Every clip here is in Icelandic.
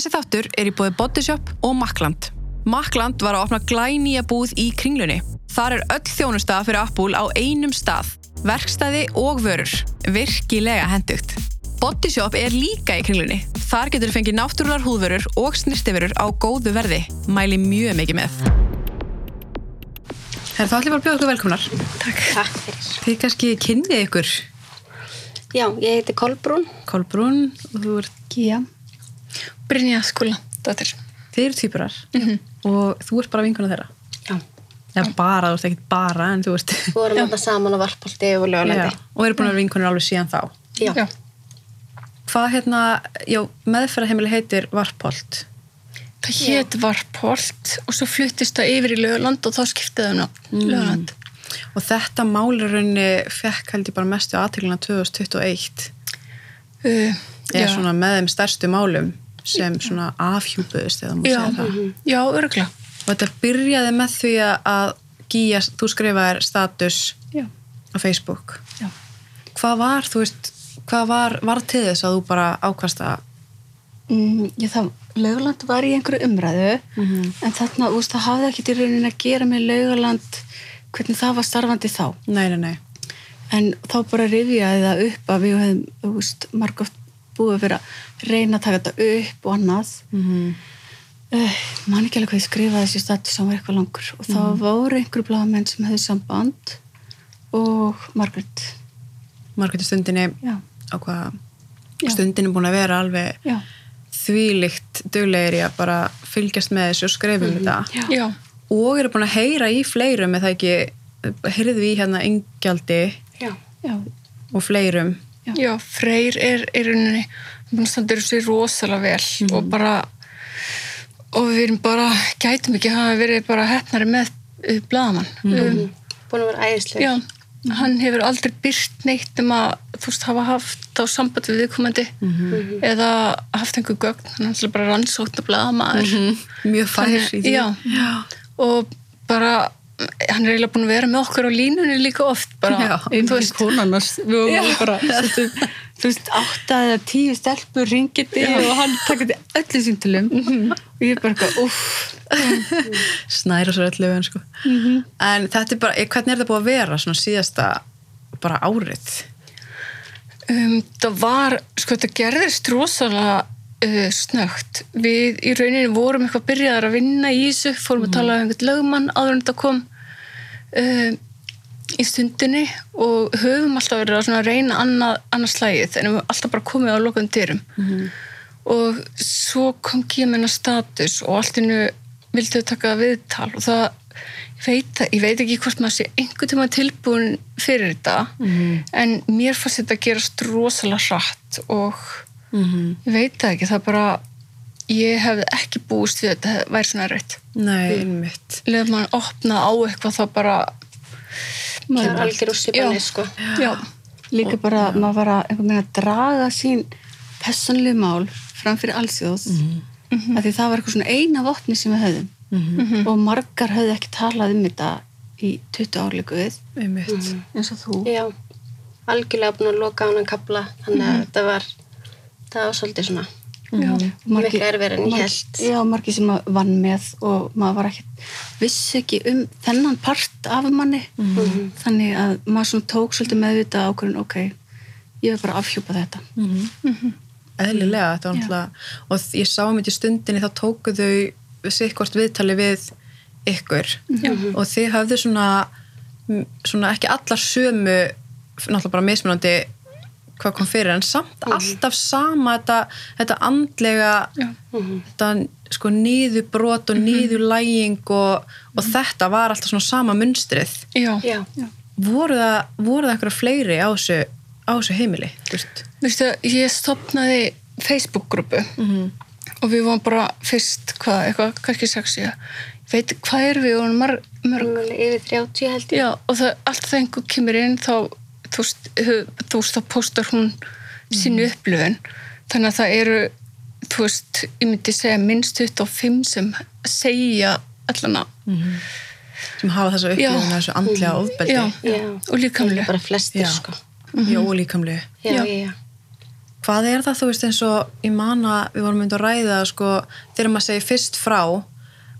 Þessi þáttur er í bóði Bodyshop og Makland. Makland var að opna glænýja búð í kringlunni. Þar er öll þjónusta fyrir Apple á einum stað. Verkstæði og vörur. Virkilega hendugt. Bodyshop er líka í kringlunni. Þar getur fengið náttúrular húðvörur og snirtiförur á góðu verði. Mæli mjög mikið með. Þá ætlum ég bara að bjóða okkur velkomnar. Takk. Takk fyrir. Þið kannski kynnið ykkur. Já, ég heiti Kolbrún. Kolbrún og þú ert Gía. Brynja skóla, dóttir. Þið eru týpurar og þú ert bara vinkona þeirra. Já. Eða bara, þú ert ekkert bara, en þú ert... Við vorum alltaf saman á varpolti og Já, lögulandi. og eru búin að vera vinkonur alveg síðan þá. Já. Já. Hvað hérna, já, meðferðarheimili heitir Varpolt. Það hétt Varpolt og svo fluttist það yfir í Lögland og þá skiptiði það nafn. Lögland. Og þetta málurunni fekk held ég bara mestu aðteglina 2021. Uh, Eða já. svona með þeim stærstu málum sem svona afhjúpuðust eða múið segja það. já, örgla. Og þetta byrjaði með því að Gíja, þú skrifaðir status Já. á Facebook. Já. Hvað var, þú veist, hvað var, var til þess að þú bara ákvast að Mm, ég það, Lögland var í einhverju umræðu en þarna, veist, það hafði ekkert í rauninni að gera með Lögland hvernig það var starfandi þá. Nei, nei, nei. En þá bara rifjaði það upp að við hefum, þú veist, margótt búið að vera að reyna að taka þetta upp og annað. Mm Uh, man ekki alveg hvað ég skrifaði þessi status sem var eitthvað langur. Og þá voru einhverju bláðamenn sem hefði samband og Margaret Margréti stundinni já, á hvað stundinni búin að vera alveg já, þvílikt duglegir í að bara fylgjast með þessu og skrifum þetta. Já, og eru búin að heyra í fleirum eða ekki, heyrðu við í hérna engjaldi Já. já, og fleirum já. Freyr er í rauninni hún standur sér rosalega vel og bara og við erum bara, gætum ekki hafa verið bara hefnari með uh, blaðamann. Um, Búin að vera æðislega. já, hann hefur aldrei byrt neitt um að þú veist hafa haft á samband við viðkomandi eða haft einhver gögn. Hann er alltaf bara rannsókn og blaðamaður. Mjög fær í því. Já, og bara hann er eiginlega búin að vera með okkur á línunni líka oft bara, veist, konarnas við vorum bara þú veist, átta eða tíu stelpur ringiti og hann takkandi öllu síntilum og ég er bara eitthvað, uff snæra svo öllu en, sko. en þetta er bara, hvernig er þetta búið að vera svona síðasta bara árið? Um, það var, sko þetta gerðist rosalega uh, snögt við í rauninni vorum eitthvað byrjaðar að vinna í þessu, fórum að tala um einhvern lögmann áður en þetta kom uh, í stundinni og höfum alltaf verið að reyna annað, annað slægið en við höfum alltaf bara komið á lokum dyrum. Og svo kom kemina status og allt innu vildu taka viðtal og það veit, ég veit ekki hvort maður sé einhvern tíma tilbúin fyrir þetta en mér fannst þetta að gerast rosalega hratt og ég veit það ekki, það bara ég hefði ekki búist við að þetta væri svona rætt nei, einmitt. Leður maður opna á eitthvað þá bara Það er algjör úr svipanir, sko. já, líka bara maður var að að draga sín personlega mál fram fyrir allsjóð mm því það var eitthvað svona eina vopni sem við höfðum. Og margar höfðu ekki talað um þetta í 20 árleikuð einmitt, eins og þú. Já. Algjörlega búin að loka á hann kapla. Þannig að þetta var, það var svolítið svona miklu erfið en ég held. já, margir sem að vann með og maður var ekki vissi ekki um þennan part af manni. Þannig að maður svona tók svolítið meðvita ákvörðin ok, ég vil bara afhjúpa þetta. Eðlilega þetta var náttúrulega og ég sá um þetta í stundinni þá tóku þau sikkvort viðtali við ykkur. Og þið höfðu svona svona ekki allar sömu náttúrulega bara mismunandi hvað kom fyrir en samt alltaf sama þetta, þetta andlega Já. þetta sko nýðubrot og nýðulæging og, og þetta var alltaf svona sama munstrið. Já, Já. voru það, voru það einhverja fleiri á þessu, á þessu heimili þú veist? Veistu, ég stopnaði Facebook-grúpu og við vorum bara fyrst, hvað, eitthvað, kannski sex ég veit, hvað er við, við vorum mar, mörg. Alveg Yfir 30 held ég. já, og það, allt það einhver kemur inn þá, þú veist, þá postar hún sínu upplöfun þannig að það eru þú veist, ég myndi segja minnst 25 sem segja allana, sem hafa þessa upplifun þessu andlega ofbeldi. Já, Já. og Bara flestir, Já. sko. já, og líkamlegu. Já, Já. já, já. hvað er það þú veist eins og ég man að við vorum myndið að ræða sko, þegar maður segir fyrst frá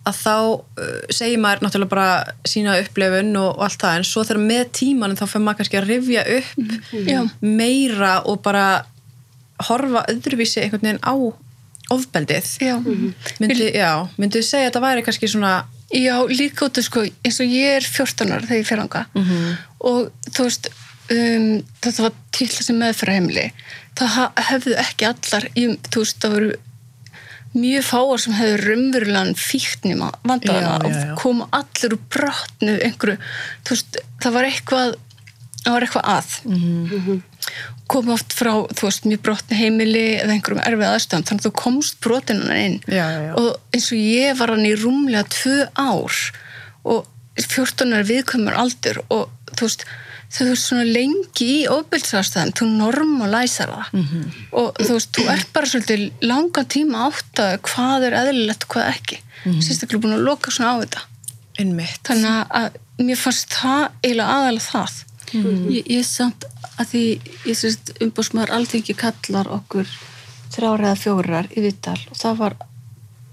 að þá uh, segir maður náttúrulega bara sína upplifun og, og allt það en svo þegar með tímanum þá fyrir maður kannski að rifja upp Já. meira og bara horfa öðruvísi einhvern veginn á ofbeldið. Já. myndi, já, myndið segja að þetta væri kannski svona Já, líka út af sko, eins og ég er 14 ára þegar ég fer anga og þú veist, um, þetta var til þessi meðfraheimli, það ha- hefðu ekki allar, ég, þú veist, það voru mjög fáar sem hefðu raunverulegan fíknima vandaðana Já, já, já. og koma allir úr brotnu einhverju, þú veist, það var eitthvað það var eitthvað að. Koma oft frá, þú veist, mjög brotni heimili eða einhverjum erfið aðstöðum þannig að þú komst brotinuna inn. Já, já, og eins og ég var hann í rúmlega tvö ár og 14 er viðkvæmur aldur og þú veist, þau veist svona lengi í ofbildsaðstæðan, þú normalæsar það. Mhm. og þú veist, þú ert bara svolítið langan tíma átt að hvað er eðlilegt og hvað ekki. Mhm. sérstaklega búin að loka svona á þetta. Innmitt þannig að mér fannst það eiginlega aðalega það. Ég, ég samt að því ég sérst umbúsmaður alþengi kallar okkur þrjára eða fjórar í Vittal og það var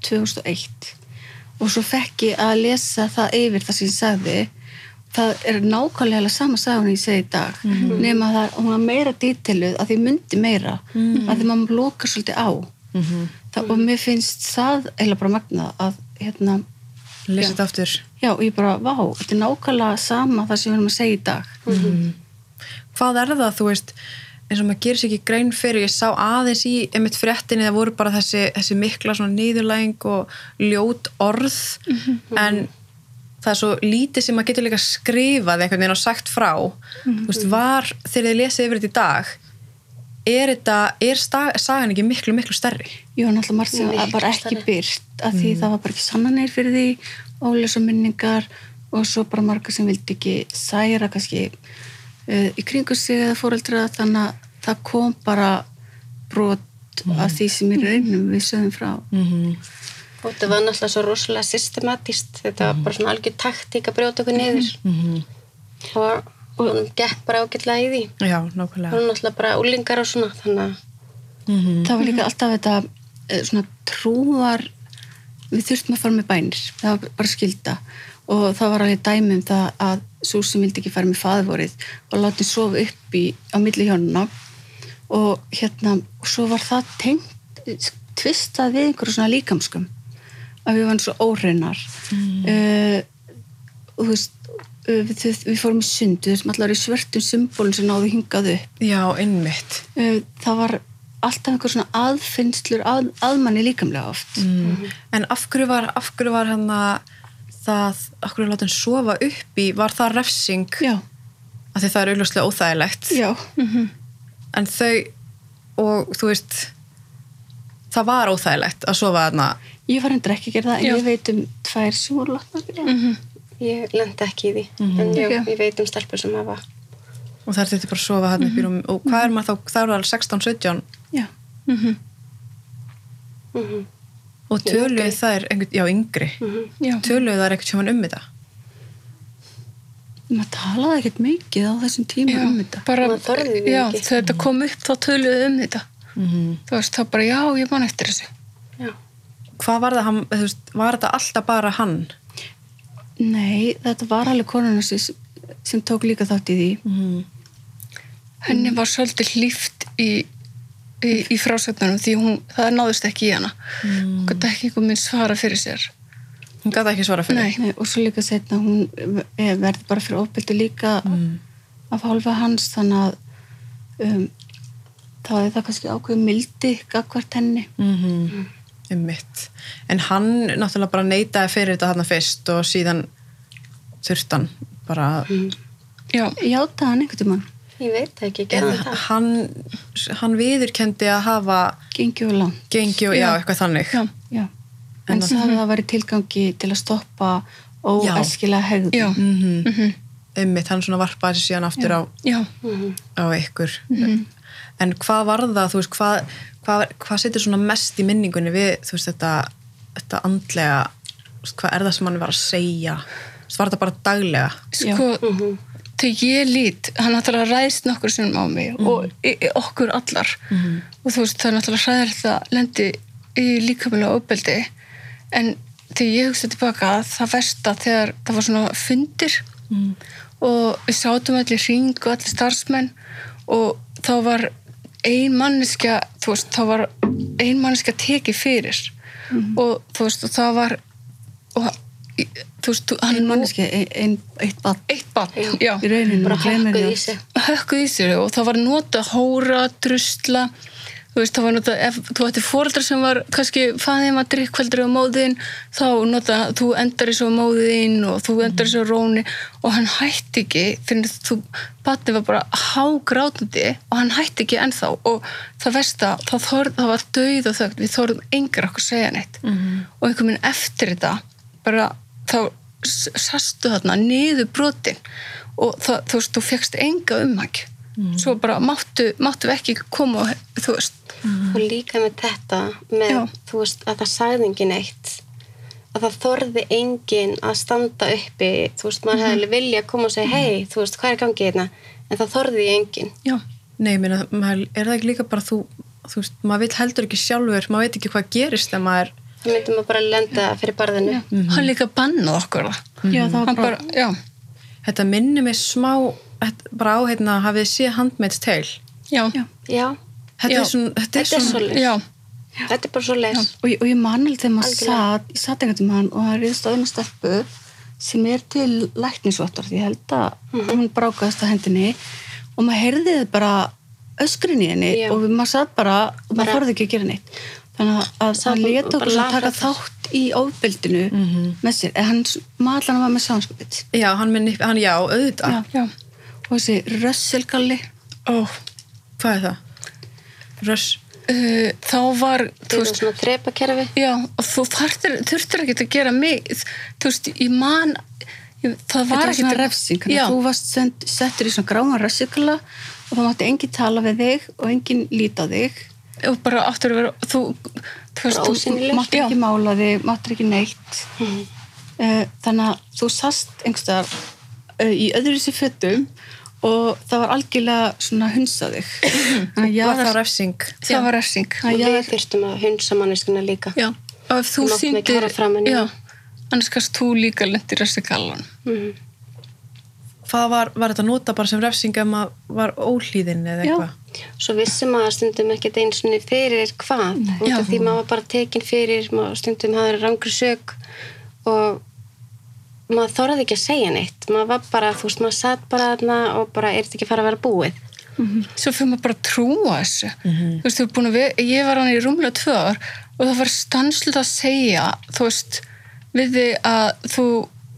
2001 og svo fekk ég að lesa það yfir það sem ég sagði það er nákvæmlega sama sagan ég segi í dag. Nema það, hún var meira dítiluð að því myndi meira að því maður lokar svolítið á. Það, og mér finnst það eiginlega bara magna að hérna, lesa þetta aftur. Já, ég bara, vá, þetta er nákvæmlega sama það sem við erum að segja í dag. Hvað er það, þú veist eins og maður gerir sér ekki grein fyrir, ég sá aðeins í einmitt fréttinni, það voru bara þessi, þessi mikla svona nýðurlæng og ljót orð. En það er svo lítið sem maður getur líka skrifað einhvern veginn og sagt frá. Þú veist, var, þegar þið lesið yfir þetta í dag er þetta, er sagan ekki miklu, miklu stærri? Jú, náttúrulega margt sem var ekki byrt af því það var bara ekki sannanir fyrir því ólesa minningar og svo bara marga sem vildi ekki særa kannski uh, í kringu sig eða fóreldra þannig að það kom bara brot af því sem í raunum við sögum frá og þetta var náttúrulega svo rosalega systematist þetta var bara svona algjör taktík að brjóta okkur niður. Það var, og hún gekk bara ágætlega í því. Já, nákvæmlega. Var náttúrulega bara úlingar og svona þannig að það var líka alltaf þetta eh, svona trúar við þurftum að fara með bænir. Það var bara skilda og það var alveg dæmi um það að svo sem vildi ekki fara með faðvorið og látið sofa upp í á milli hjónuna og hérna og svo var það tengt tvistað við einhverju svona líkamskum að við varum svo óreinar mm. þú veist uh, við, við, við fórum í sundu þessum allar í svörtum symbolin sem náðu hingað upp. Já, einmitt. Uh, það var alltaf einhver svona aðfinnslur að, aðmanni líkamlega oft. Mm. En af hverju var, af hverju var hann að það, af hverju láta hann sofa upp í, var það refsing? Já, af því það er auðvitað óþægilegt. Já, en þau og þú veist það var óþægilegt að sofa þarna ég var hendur ekki að gera það en Já. ég veit um tvær sem að gera það ég lendi ekki í því en já, Ok. ég veit um stelpur sem hafa og þær þurfti bara að sofa þarna upp í rúm og hvað er maður þá, það eru alveg 16-17 já, mm og töluðu þær einhvern, já yngri. Já. töluðu þær einhvern sjóman um þetta? Maður talaði ekkert mikið á þessum tíma Já, um þetta. bara, já, þegar þetta kom upp þá töluðu um þetta. Mm þú veist, þá bara, já, ég man eftir þessu hvað var það, veist, var þetta alltaf bara hann? Nei, þetta var alveg konuna sem, sem tók líka þátt í því. Mm. henni var svolítið hlýft í, í, í frásögnunum því hún, það náðist ekki í hana. Mm. gott ekki einhver minn svara fyrir sér. Hún gæti ekki svara fyrir. Nei. Nei, og svo líka setna hún eh, verði bara fyrir ofbeldi líka af hálfa hans þannig að um, þá er það kannski ákveð mildi gagvart henni. Mm um mitt en hann náttúrulega bara neitaði fyrir þetta þarna fyrst og síðan þurftan bara já, játa hann einhvern tímann, ég veit ekki, gerði það? hann, hann viðurkendi að hafa gengi og langt. gengi og já, Já. eitthvað þannig. Já, Já, En það hafi það verið tilgangi til að stoppa óæskilega hegðun. já, mm mhm, einmitt, hann svona varpaði sér síðan aftur á, já, Mhm. á ykkur en hvað var það, þú veist hvað, hvað, hvað setur svona mest í minningunni við, þú veist, þetta, þetta andlega, hvað er það sem hann var að segja? Var þetta bara daglega? Sko Mhm. þegar ég lít, hann náttúrulega ræðist nokkur sinnum á mig og í, í okkur allar. Og þú veist það er náttúrulega hræðilegt að lendi í líkamlega ofbeldi. En þegar ég hugsa tilbaka það versta þegar það var svona fundir og við sátum allir hring og allir starfsmenn og þá var ein manneskja þú veist, þá var ein manneskja tekið fyrir. Og þú veist, og það var og þú veist, Ein manneski, ein, eitt bad eitt bann, já, í rauninu bara hökkuð í sig. Hökkuð í sér og það var nota hóra, drusla þú veist, það var nota ef þú ætti fóreldrar sem var kannski fæðið maður drikkveldur á móðin þá nota, þú endar í svo móðin og þú endar í svo róni og hann hætti ekki fyrir þú, batni var bara hágrátandi og hann hætti ekki ennþá og það versta, það, þor, það var döið og þögn, við þorðum engar okkur að segja neitt. Og einhvern veginn eftir þetta bara þá sastu þarna niður brotin og það, þú veist, þú fegst enga umhækju svo bara máttu, máttu ekki koma og, þú veist, og líka með þetta með, Já. þú veist, að það sagði engin eitt. Að það þorði engin að standa uppi þú veist, maður hefði vilja að koma og segja hei, þú veist, hvað er gangið hérna? En það þorði engin já, Nei, ég meina, maður, er það ekki líka bara þú, þú veist, maður vil heldur ekki sjálfur, maður veit ekki hvað gerist þegar maður, það myndi maður bara lenda fyrir barðinu. Hann líka bannað okkur það. Já, bara, bara, þetta minnir mig smá, bara á hérna, hafið séð Handmaid's Tale. já, Já. Þetta er svona, þetta er Þetta er já, þetta er bara svo leis og, ég- og ég man alveg þegar maður satt ég satt einhvern tímann og það riðst á einu stelpu sem er til læknisvottar því ég held að hún brákaðist að hendinni og maður heyrði þið bara öskrin í henni Já. og maður satt bara og maður Bara- þorði ekki að gera neitt. Þannig að- að Sat hann og leta bara okkur að taka þátt í ofbeldinu með sér, en hann maðurlega var með sáhanskapit já, hann minn, hann, já, auðvitað. Já. já, og þessi rösselgalli ó Hvað er það? Röss. uh, þá var, þú veist svona trepakerfi Já, og þú þarftir, þurftir ekki að gera mig, þú veist, ég man, ég, það Þetta var ekki svona refsing, þú varst send, settur í svona gráma rössikala og þá mátti enginn tala við þig og enginn líta þig. Og bara áttur að vera, þú, þú veist, máttir ekki mála þig, máttir ekki neitt. Uh, þannig að þú sast einhverstaðar uh, í öðru sér fötum og það var algjörlega svona hunsa þig þannig að Var það refsing? það var refsing. Og já. við þyrstum að hunsa manneskuna líka Já, og ef þú hana. annars kannst þú líka lendir þessi gallan. Mhm. Hvað var, var þetta nota bara sem refsing ef maður var óhlýðin eða eitthvað? svo vissi maður stundum ekkert eins og fyrir hvað út Já. af því maður var bara tekin fyrir stundum hafði rangri sök og maður þorði ekki að segja neitt. Maður var bara, þú veist, maður satt bara þarna og bara, er þetta ekki að fara að vera búið? Svo fyrir maður bara að trúa þessu. Þú veist, þú er búin að við, ég var hann í rúmlega tvö ár og það var stanslut að segja, þú veist, við þig að þú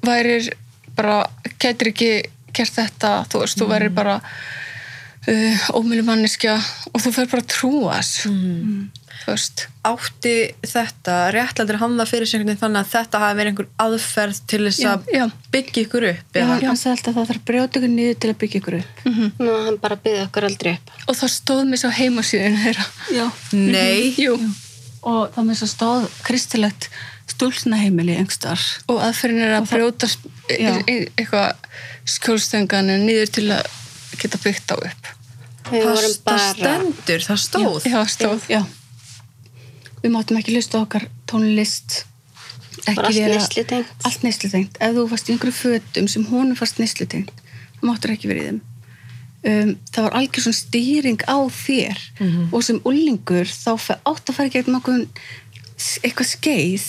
værir bara, getur ekki gert þetta, þú veist, þú værir bara uh, ómjölu manneskja og þú fyrir bara að trúa þessu. Veist, Átti þetta réttlættir hann það fyrir sig þannig að þetta hafi verið einhver aðferð til þess Já, að já. byggja ykkur upp? Já, hann sagði alltaf að það þarf að brjóta ykkur niður til að byggja ykkur upp Nú, hann bara byggði okkur aldrei upp og það stóð mér svo heimasíðin þeirra. Já. Nei. Jú. og það með svo stóð kristilegt stúlsnaheimili einhverstar Og aðferðin er að Og það- brjóta e- e- eitthvað skjólstöngan niður til að geta byggt á upp. Það, það bara stendur, það stóð. Já, stóð. Já. Við máttum ekki hlusta okkar tónlist. Ekki vera-. Allt neyslutengt. Ef þú varst í einhverju fötum sem honum fannst neyslutengt, þá máttur ekki verið þeim. Um, það var algjör svona stýring á þér og sem ullingur þá átt að fara í gegnum okkur eitthvað skeið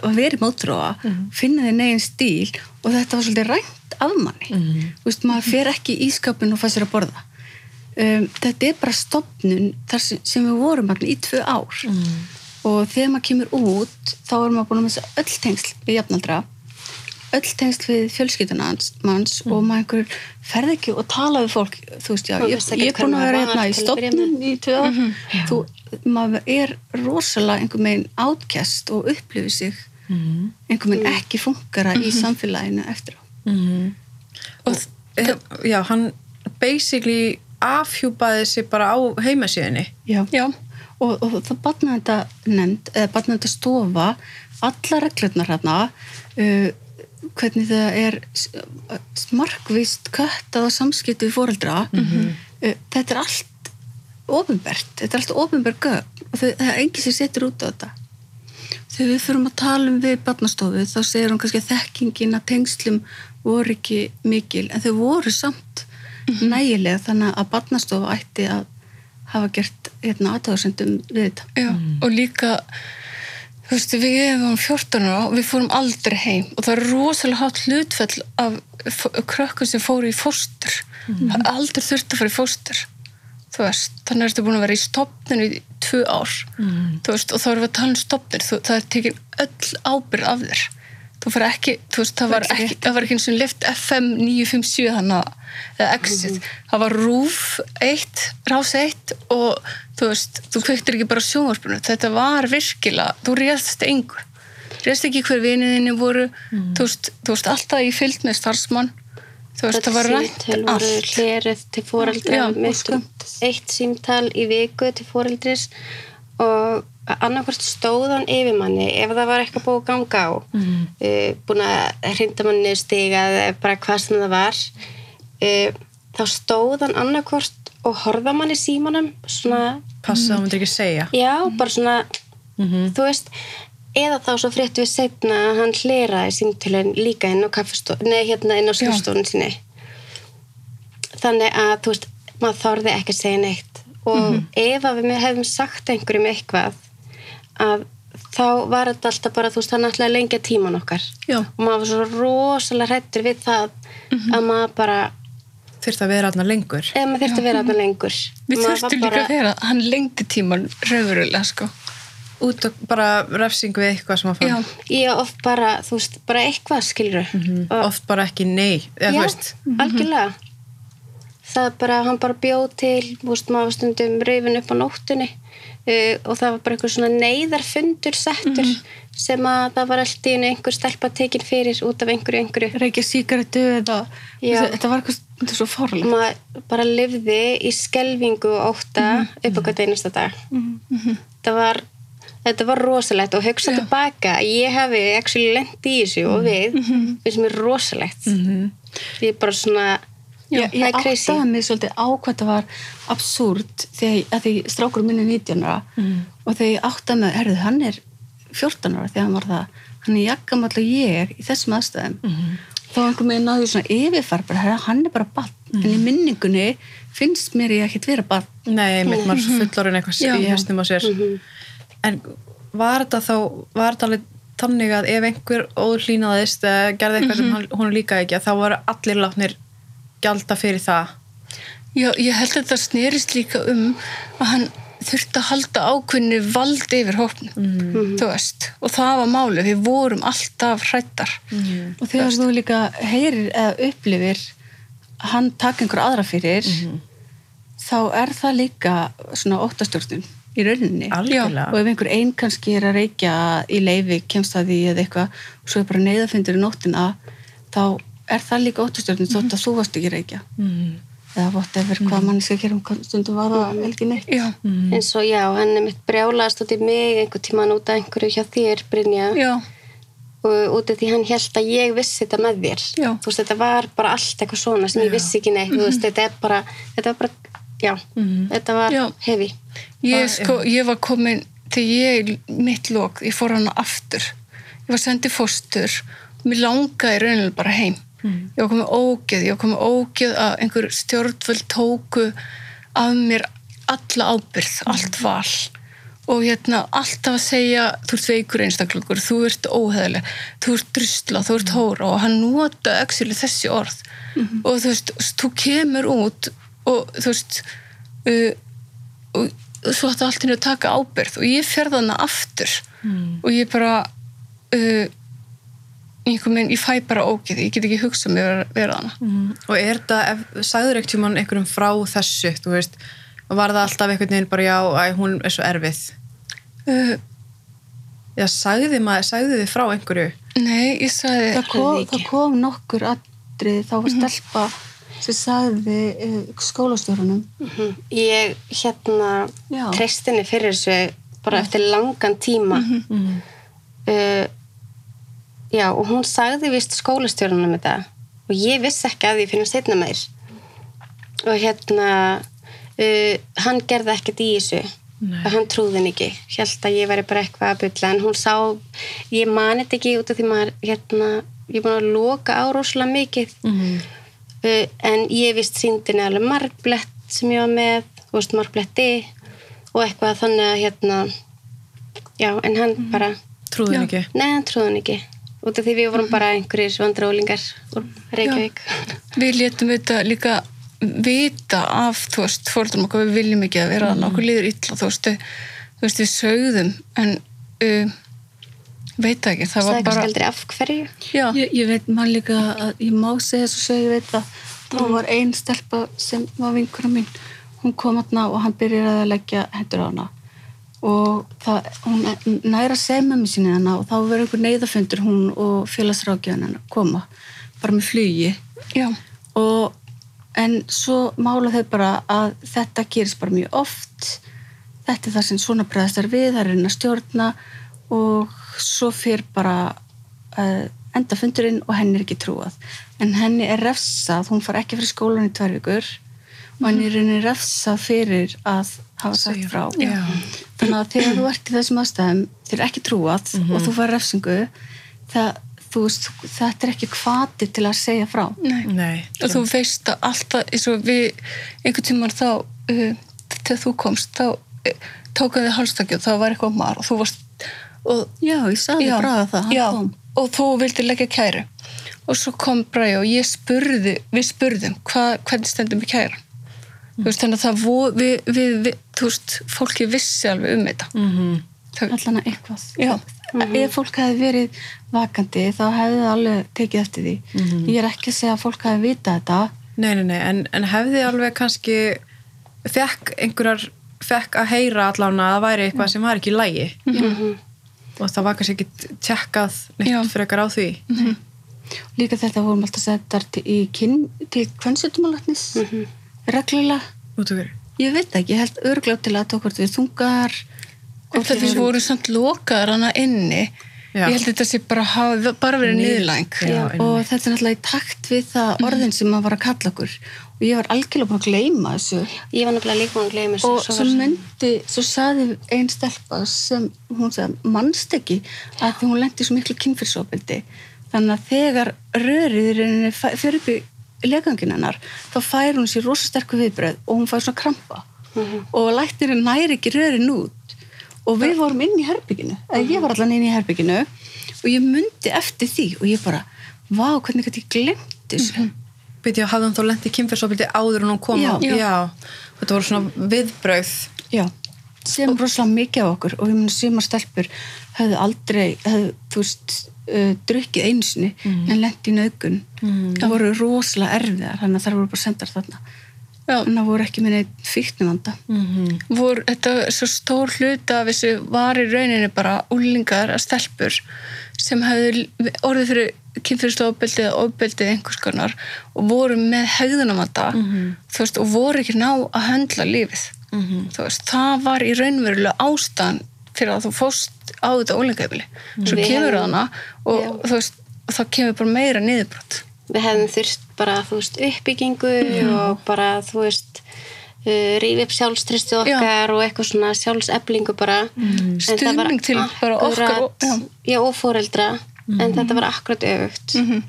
að vera í mótróa finna þér negin stíl og þetta var svolítið rænt af manni Þú veist, maður fer ekki í skápin og fær sér að borða um, þetta er bara stopnun þar sem, sem við vorum hérna í tvö ár. Og þegar maður kemur út þá er maður búin að missa öll tengsl við jafnaldra öll tengsl við fjölskylduna hans manns og maður einhver ferð ekki og tala við fólk. Þú veist, já, Maður ég, ég er búin að vera hérna í stopnun í tvö ár. Þú, maður er rosalega einhver megin átkjast og upplifir sig einhver megin ekki funkara í samfélaginu eftir á. Og Eh, Já, hann basically afhjúpaði sig bara á heimasíðinni. já, já, og, og það batnaði þetta nefnd eða batnaði þetta stofa alla reglurnar hérna uh, hvernig það er markvist köttað á samskipti við fóreldra uh, þetta er allt ofinbert, þetta er allt ofinbert gögn og það er enginn sem setur út á þetta. Þegar við fyrir að tala um við barnastofu þá segir hún kannski að þekkingin að tengslum voru ekki mikil en þau voru samt nægilega þannig að barnastofa ætti að hafa gert hérna, aðtöðarsendum við þetta Já, og líka þú veist, við erum 14 ára og við fórum aldrei heim og það er rosalega hátt hlutfell af krökkum sem fóru í fóstur. Það er aldrei þurft að fara í fóstur þú veist, þannig ertu búin að vera í stopninu í tvö ár þú veist, og þá erum við að tala um stopnir þú, það er tekin öll ábyrð af þér þú fyrir ekki, þú veist, það var ekki það var ekki eins og lift FM 957 þannig að, eða exit. Það var rúf 1, rás 1 og þú veist, þú kveiktir ekki bara á sjónvarpinu, þetta var virkilega þú réðst engu. Réðst ekki hver viniðinni voru. Þú, veist, þú veist, alltaf í fylgd með starfsmann. Þú veist, það var rætt allt. hlerið til fóreldra mitt eitt símtal í viku til fóreldris og annarkvært stóðan yfirmanni ef það var eitthvað búið að ganga á. Mm. búin að hrinda manni stiga eða bara hvað sem það var. Uh, þá stóðan annarkvært og horfa manni símanum svona, Passa, hún myndir ekki segja. já, bara svona þú veist eða þá svo fréttu við setna að hann hleraði símtölun líka inn á kaffestofun nei, hérna inn á skrifstofun sinni. Þannig að þú veist, maður þorði ekki að segja neitt. Og ef að við hefum sagt einhverjum eitthvað að þá var þetta alltaf bara, þú veist, það náttúrulega lengja tíman okkar Já. og maður var svo rosalega hrættur við það að maður bara, Þurft að vera aðna lengur. ef maður þurfti að vera þarna lengur við þurftum líka bara- að vera hann lengdi tíman raunverulega sko Út og bara refsing við eitthvað sem að fann. Já. ég oft bara, þú veist, bara eitthvað skilur og Oft bara ekki nei. Eða, Já, veist, algjörlega það er bara, hann bara bjóð til þú veist, maður var stundum reyfin upp á nóttunni uh, og það var bara einhver svona neyðarfundur settur sem að það var alltaf í einu einhver stelpa tekin fyrir út af einhverju einhverju. Reykja síkaretu eða þetta var eitthvað svo fárlega maður bara lifði í skelvingu og ótta upp á hvert einasta dag. Það var þetta var rosalegt og hugsa tilbaka ég hefði actually lent í þessu og við við sem er rosalegt. Ég er bara svona Ég crazy áttaði mig svolítið á hvað það var absúrt þegar því strákur minni 19 ára og þegar ég áttaði mig, herðu, hann er 14 ára þegar hann var það. Hann er jakkamall og ég er í þessum aðstæðum. Þá einhvern veginn náðu ég svona yfirfar bara, herðu, hann er bara bann en í minningunni finnst mér ég ekkert vera bann nei, mitt maður svo fullorinn eitthvað í hestum á sér. En var þetta þá, var þetta alveg þannig að ef einhver óhlýnaðist eða gerði eitthvað sem hann, hún líkaði ekki að þá voru allir látnir gjalda fyrir það. Já, ég held að þetta snerist líka um að hann þurfti að halda ákveðinu vald yfir hópnum, þú veist. Og það var máli, við vorum alltaf hrættar og þegar þú líka heyrir eða upplifir hann taka einhver aðra fyrir þá er það líka svona óttastjórnun í rauninni. Algjörlega. og ef einhver einn kannski er að reykja í leifi, kemst að því eða eitthvað og svo er bara neyðafundur í nóttina þá er það líka óttastjórnun þótt að þú varst ekki reykja? Mm. eða whatever hvað manni skal gera um stundum var það ekki neitt? Já, eins og já, hann er mitt brjálaðast út í mig einhver tíman út af einhverju hjá þér Brynja. Já, og út af því hann held að ég vissi þetta með þér. Já. þú veist, þetta var bara allt eitthvað svona sem ég vissi ekki neitt, þú veist, þetta er bara þetta var bara, já, þetta var Já. hefi ég sko, ég var komin þegar ég, mitt lók, ég fór hana aftur. Ég var sendið fóstur. Og mér langaði raunilega bara heim ég var komið ógeð, ég var komið ógeð að einhver stjórnvöld tóku af mér alla ábyrð allt val. Og hérna alltaf að segja þú ert veikur einstaklingur, þú ert óheðileg þú ert drusla, þú ert hóra. Og hann nota actually þessi orð. Og þú veist, þú kemur út og þú veist uh, og svo ætti allt henni að taka ábyrð og ég ferði hana aftur. Og ég bara uh, einhvern veginn, ég fæ bara ógeð ég get ekki hugsað mér að vera hana Mm. Og er þetta, ef, sagður ekkert tímann einhverjum frá þessu, þú veist, var það alltaf einhvern veginn bara já, æ, hún er svo erfið. uh, Já, sagði maður, sagði þið frá einhverju? nei, ég sagði það kom, það kom nokkur atrið þá var stelpa sem sagði uh, skólastjórunum ég hérna Já. treystinni fyrir þessu bara eftir langan tíma. Uh, já, og hún sagði vist skólastjórunum þetta og ég vissi ekki að því fyrir setna meir og hérna uh, hann gerði ekkert í þessu Nei. og hann trúði henni ekki held að ég væri bara eitthvað að bylla en hún sá, ég mani þetta ekki út af því maður hérna, ég búin að loka á rosalega mikið Mhm. uh, en ég vist síndinni alveg margblett sem ég var með, veist margbletti og eitthvað þannig að hérna já, en hann bara Trúðu henni ekki. Nei, hann trúði hann ekki. Út af því við vorum bara einhverjir vandrólingar úr Reykjavík. við létum þetta líka vita af, þú veist, fórðum okkar. Við viljum ekki að vera þannig, okkur líður illa þú veist, þú veist, við sögðum en uh, veit ekki, það var bara já, Ég, ég veit maður líka að ég má segja þess að segja, ég veit að þá var ein stelpa sem var vinkuna mín. Hún kom aðna og hann byrjaði að leggja hendur á hana og það, hún næra segja með mér sinni hana og þá verður einhver neyðafundur hún og félagsrákjöðan hennar koma bara með flugi. Já, og en svo mála þau bara að þetta gerist bara mjög oft. Þetta er það sem svona bregðast er við það er að stjórna og svo fyrir bara uh, enda fundurinn og henni er ekki trúað. En henni er refsað hún far ekki fyrir skólan í tvær vikur og henni er reyni refsað fyrir að hafa sagt frá. Já. Þannig að þegar þú ert í þessum aðstæðum þér er ekki trúað og þú far refsingu það, þú veist, þetta er ekki hvati til að segja frá. Nei. Nei. og þú veist að alltaf eins og við einhvern tímann þá uh, þegar þú komst þá uh, tókaði hálstakju og það var eitthvað mar og þú varst og, Já, ég sagði Braga það, hann já, og þú vildi leggja kæru. Og svo kom Braga og ég spurði við spurðum hva, hvernig stendum við kæra þú veist þannig að það vo, við, við, við, þú veist, fólki vissi alveg um þetta. Mhm. það, allan að eitthvað. Já. ef fólk hefði verið vakandi þá hefði það alveg tekið eftir því. Ég er ekki að segja að fólk hefði vita þetta. Nei, nei, nei, en, en hefði alveg kannski fekk einhverjar fekk að heyra allan að það væri eitthvað sem var ekki í lægi og það var kannski ekki tjekkað neitt Já. frekar á því? Líka þetta vorum alltaf settar til, í kyn, til kvönsutumalatnis reglulega. Út af hverju ég veit ekki, ég held örgljóð til að tók við þungar og það við vorum samt lokaðar hana inni Já. ég held að þetta sé bara, hafa, bara verið Já, og þetta er náttúrulega í takt við það orðin sem maður var að kalla okkur. Og ég var algjörlega búin að gleyma þessu. Ég var nefnilega líka búin að gleyma þessu. og svo svo myndi, svo saði einn stelpa sem hún sagði, mannst ekki að því hún lendi svo miklu kynfyrsopildi þannig að þegar rörið fer upp í legangin hennar þá fær hún sér rosa sterku viðbröð og hún fær svona krampa og læknirinn næri ekki rörin út og við vorum inn í herbygginu eða ég var allan inn í herbygginu og ég myndi eftir því og ég bara vá, hvernig gæti ég glemt þessu Byrja, hafði hann þá lent í kynferðsofbildi áður en hún kom Já. á? Já. Þetta voru svona viðbrauð. Já, sem rosalega mikið á okkur og ég muni sumar stelpur höfðu aldrei, höfðu, þú veist, uh, drukkið einu sinni en lent í nauðgun. Það voru rosalega erfiðar, þannig að það voru bara sendar þarna. Já. En það voru ekki með neitt fíknumanda. Mm Vor, þetta er svo stór hluta af þessu var í rauninni bara úlingar að stelpur sem hefðu orðið fyrir kynfyrirstofabildið eða ofbildið einhvers konar og voru með hegðunamanda þú veist, og voru ekki ná að höndla lífið þú veist, það var í raunverulega ástæðan fyrir að þú fóst á þetta ólingaefili svo Við kemur hefðum- hana og Já. þú veist, og það kemur bara meira niðurbrot Við hefðum þurft bara, veist, uppbyggingu og bara, þú veist, uh, rífi upp sjálfstristið okkar og eitthvað svona sjálfseflingu bara. En það var Stuðning til bara okkar og- akkurat- Já, og fóreldra. En þetta var akkurat öfugt.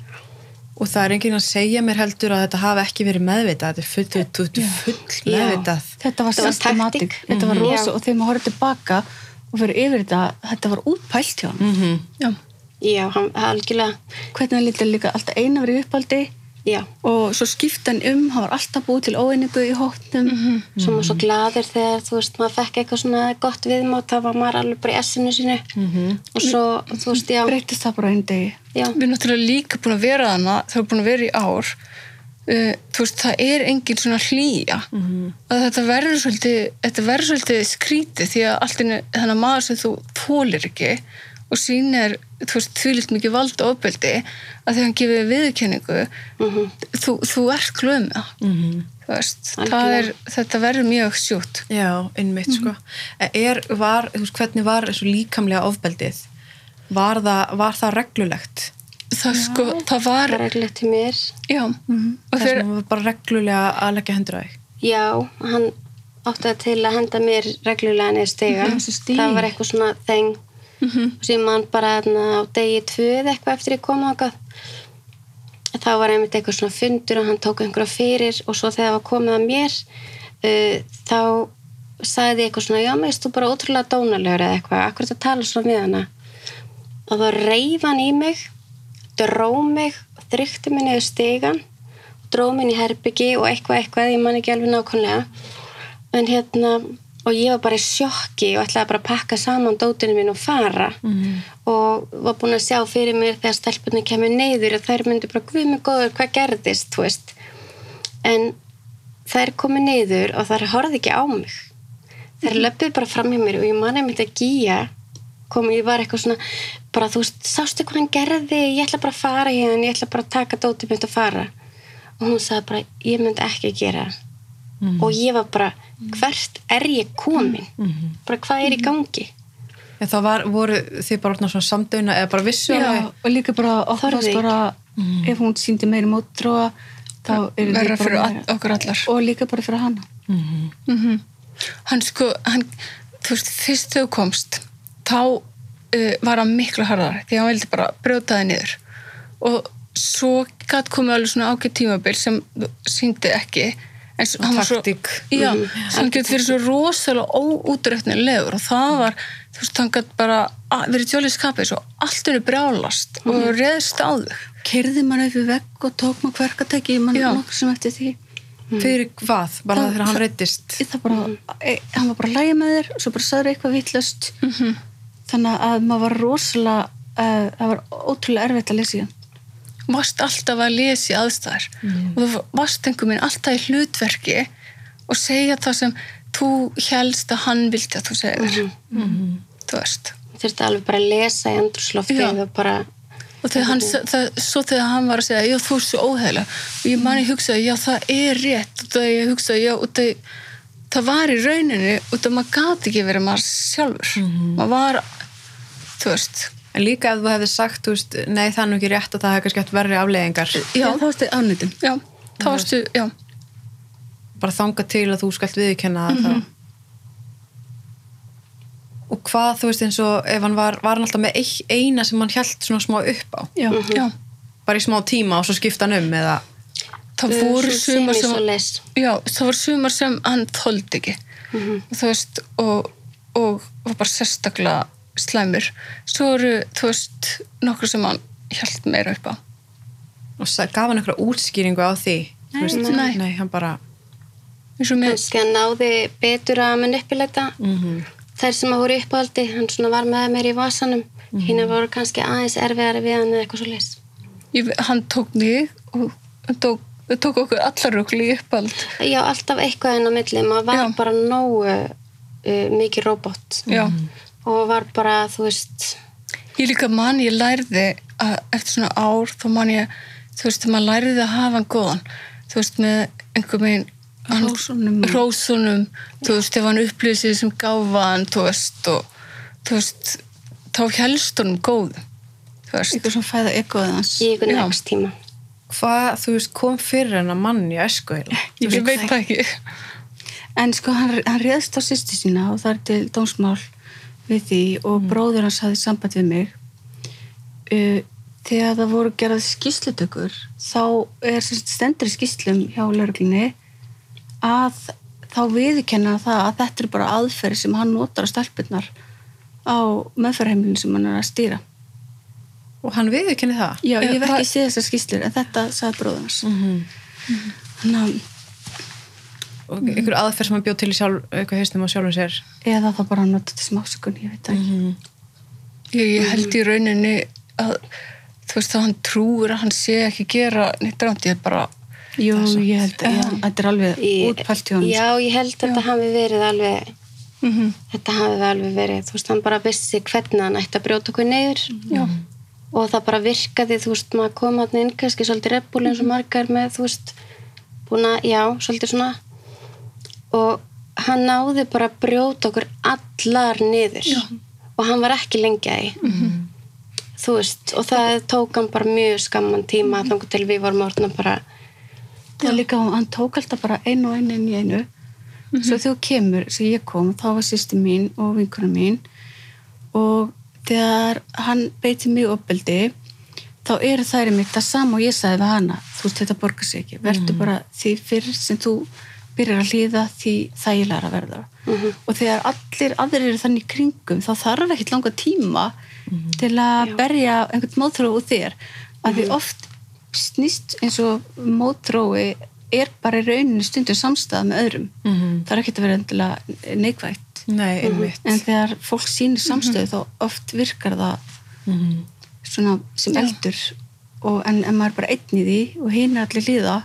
Og það er enginn að segja mér heldur að þetta hafi ekki verið meðvitað. Þetta er full, full, full Já. meðvitað. Þetta var Þetta var systematik, þetta var Mhm. rosa Já. og þegar maður horfði tilbaka og fyrir yfir þetta, þetta var útpælt hjá hann. Mm Já. Já, hann, algjörlega, Hvernig hann lítið líka alltaf eina verið uppaldi já. og svo skipta hann um, hann var alltaf búið til óeiningu í hóttum. Svo maður svo gladur þegar, þú veist, maður fekk eitthvað svona gott viðmátt, þá var maður alveg bara í essinu sínu. Og svo, þú veist, já, Breytist það bara einn degi. já. við erum náttúrulega líka búin að vera þarna það er búin að vera í ár uh, þú veist, það er engin svona hlýja. Að þetta verður svolítið þetta verður svolítið skrítið því að allt inni þennan maður sem þú þólir ekki og sýnir þú veist, þvílitt mikið vald og ofbeldi að því hann gefið viðurkenningu þú, þú ert glöð með það þú veist, er, þetta verður mjög sjútt Já, einmitt sko. Er, var, þú veist, hvernig var þessu líkamlega ofbeldið? Var það, var það reglulegt? Það sko, það var reglulegt til mér. Já, og Það fyrir, sem var bara reglulega að leggja hendur á þig. já, hann átti það til að henda mér reglulega niður stiga. Mhm, það var eitthvað svona þeng. Mhm. sem mann bara þarna á degi eða eitthvað eftir ég kom ákað þá var einmitt eitthvað svona fundur og hann tók einhverja fyrir og svo þegar það var komið að mér uh, þá sagði ég eitthvað svona já, mér veist þú bara ótrúlega dónalegur eða eitthvað, akkur þetta tala svona við hana? Og þá reyf hann í mig dró mig þrykti mig niður stigan dró mig inn í herbyggi og eitthvað eitthvað, ég man ekki alveg nákvæmlega. En hérna og ég var bara í sjokki og ætlaði bara að pakka saman dótinu mín og fara. Og var búin að sjá fyrir mér þegar stelpunni kemur neyður og þær myndi bara, guð mig góður, hvað gerðist, þú veist. En þær komu neyður og þær horfði ekki á mig. Þær löpuð bara fram í mér og ég man einmitt að gíja kom, ég var eitthvað svona bara þú veist, sástu hvað hann gerði? Ég ætla bara að fara hérna, ég ætla bara að taka dótið mitt og fara. Og hún sagði bara, ég myndi ekki að gera það. Og ég var bara, hvert er ég komin? Bara hvað er í gangi? En þá var, voru þið bara orðna svona samdöina eða bara vissu Já, og líka bara oftast bara ef hún síndi meiri mótróa þá þið verða bara fyrir meira- all, okkur allar. Og líka bara fyrir hana. Mhm. hann sko hann, þú veist, fyrst þú komst þá uh, var hann miklu harðar því hann vildi bara brjóta þig niður. Og svo gætt komið alveg svona ágætt tímabil sem síndi ekki en hann var svo, já, hann gett verið svo rosalega óútreiknilegur og það var þú veist, hann gætt bara að- verið tjólið skapið svo allt henni brjálast og reðst á þig. Kerði mann í vegg og tók maður hverkatæki mann nokkur sem eftir því. Fyrir hvað? Bara Það- þegar hann reyttist? það bara, e, hann var bara að læja með þér og svo bara sagður eitthvað vittlust Mhm. Þannig að maður var rosalega uh, það var ótrúlega erfitt að lesa í hann. Varst alltaf að lesa í aðstæður. Og þú varst einhver minn alltaf í hlutverki og segja það sem þú helst að hann vildi að þú segir þú veist. Þurfti alveg bara að lesa í andrúsloftið Já. og bara og þegar hann, það, svo þegar hann var að segja já þú er svo óheila og ég mani hugsaði já það er rétt. Og það ég hugsaði já og það, það var í rauninni og það maður gati ekki verið maður sjálfur. Maður var þú veist En líka ef þú hefði sagt, þú veist, nei það er nú ekki rétt og það hefði kannski haft verri afleðingar. já, þá varstu ánýttum já, þá varstu já, Bara þanga til að þú skalt viðkenna mm Mhm. það. Og hvað, þú veist, eins og ef hann var, var hann alltaf með ein- eina sem hann held svona smá upp á. já, já Bara í smá tíma og svo skipta hann um eða... það voru sumar sem Já, það var sumar sem hann þóldi ekki og þú veist og, og var bara sérstaklega slæmur. Svo eru, þú veist, nokkur sem hann hjælt meira upp á. Og gaf hann einhverja útskýringu á því. Þú veist, nei. nei, hann bara... eins og með, kannski að náði betur að manipulata. Mm þær sem að voru uppáldi hann svona var með mér í vasanum. Mm hinn voru kannski aðeins erfiðari við hann eða eitthvað svo leys ég, hann tók mig og hann tók, hann tók okkur allar okkur í uppald já, alltaf eitthvað inn á milli. Maður var Já. bara nógu uh, mikið robot. Já, og var bara, þú veist ég líka man, ég lærði að eftir svona ár, þá man ég þú veist, maður lærði að hafa hann góðan þú veist, með einhver megin Hrósunum. hrósunum þú veist, ef hann upplýsið sem gáfa hann þú veist, og þú veist þá helst honum góð þú veist, eitthvað sem fæða hans í einhvern Já. next tíma Hvað, þú veist, kom fyrir hennar mann í heila? ég veit það ekki en sko hann, hann réðst á sýstu sína og það er til dómsmál við því og bróður hans hafði samband við mig. Uh, þegar það voru gerað skýslutökur þá er stendur skýslum hjá lauruglunni að þá viðurkenna það að þetta er bara aðferð sem hann notar á stelpunnar á meðferðheimilinu sem hann er að stýra. Og hann viðurkenni það? Já, ég Eh, ekki séð þessar skýslur en þetta sagði bróður hans. Mm þannig að einhver aðferð sem hann bjóð til í sjálf, eitthvað haustum á sjálfum sér. eða það bara nota til smásökun, ég veit það ekki. Ég, ég held í rauninni að þú veist, að hann trúur að hann sé ekki gera neitt ránt, ég er bara Jú, ég held að já, þetta er alveg útpælt hjá hann já, ég held að þetta hafi verið alveg mm þetta hafi alveg verið, þú veist, hann bara vissi hvernig hann ætti að brjóta okkur neyður já, og það bara virkaði, þú veist, maður kom hann inn kannski svolítið reppúli eins og margar með, þú veist, búin að, já, svolítið svona og hann náði bara að brjóta okkur allar niður. Já. og hann var ekki lengi að því. Þú veist, og það tók hann bara mjög skamman tíma mm. þannig til við vorum orðna bara það var líka, hann tók alltaf bara einu og einu inn í einu. Svo þegar þú kemur, svo ég kom þá var sýsti mín og vinkunum mín. Og þegar hann beiti mig uppbeldi þá eru þær í mitt það sama og ég sagði við hana. Þú veist þetta borgar sig ekki, verður bara því fyrir sem þú byrjar að hlýða því þægilega að verða. Og þegar allir aðrir eru þannig kringum þá þarf ekkert langa tíma til að Já. berja einhvern mótþróu úr þér. Að því oft snýst eins og mótþrói er bara í rauninu stundum samstæða með öðrum. Það er ekkert að vera endilega neikvægt Nei, einmitt. en þegar fólk sýnir samstöðu þá oft virkar það Mhm. svona sem eldur. Og en ef maður er bara einn í því og hinn er allir líða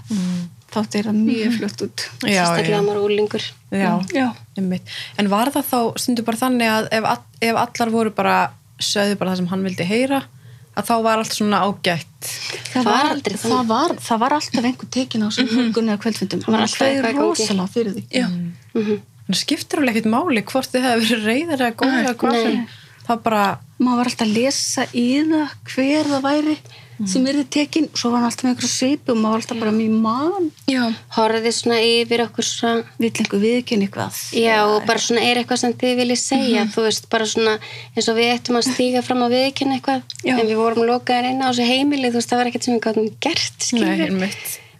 þá er það mjög fljótt út. Sérstaklega að maður er úlingur já, Já. einmitt. En var það þá stundu bara þannig að ef, ef allar voru bara sögðu bara það sem hann vildi heyra að þá var allt svona ágætt? Það var var, aldrei það þannig. var, það var alltaf einhver tekin á svona morgun eða kvöldfundum. Var alltaf eitthvað í gangi. rosalega fyrir því. Já. Mhm. en það skiptir alveg ekkert máli hvort þið hefði verið reyðar eða góðar það bara, maður var alltaf að lesa í það hver það væri sem er tekin svo var hann alltaf með einhverju svipu og maður var alltaf bara mjög mann Já. horfið svona yfir okkur svona vill einhver viðkynni eitthvað Já, og bara svona er eitthvað sem þið viljið segja, þú veist, bara svona eins og við ættum að stíga fram að viðkynna eitthvað, Já. en við vorum lokaðir inn á þessu heimili, þú veist, það var ekkert sem við gátum gert,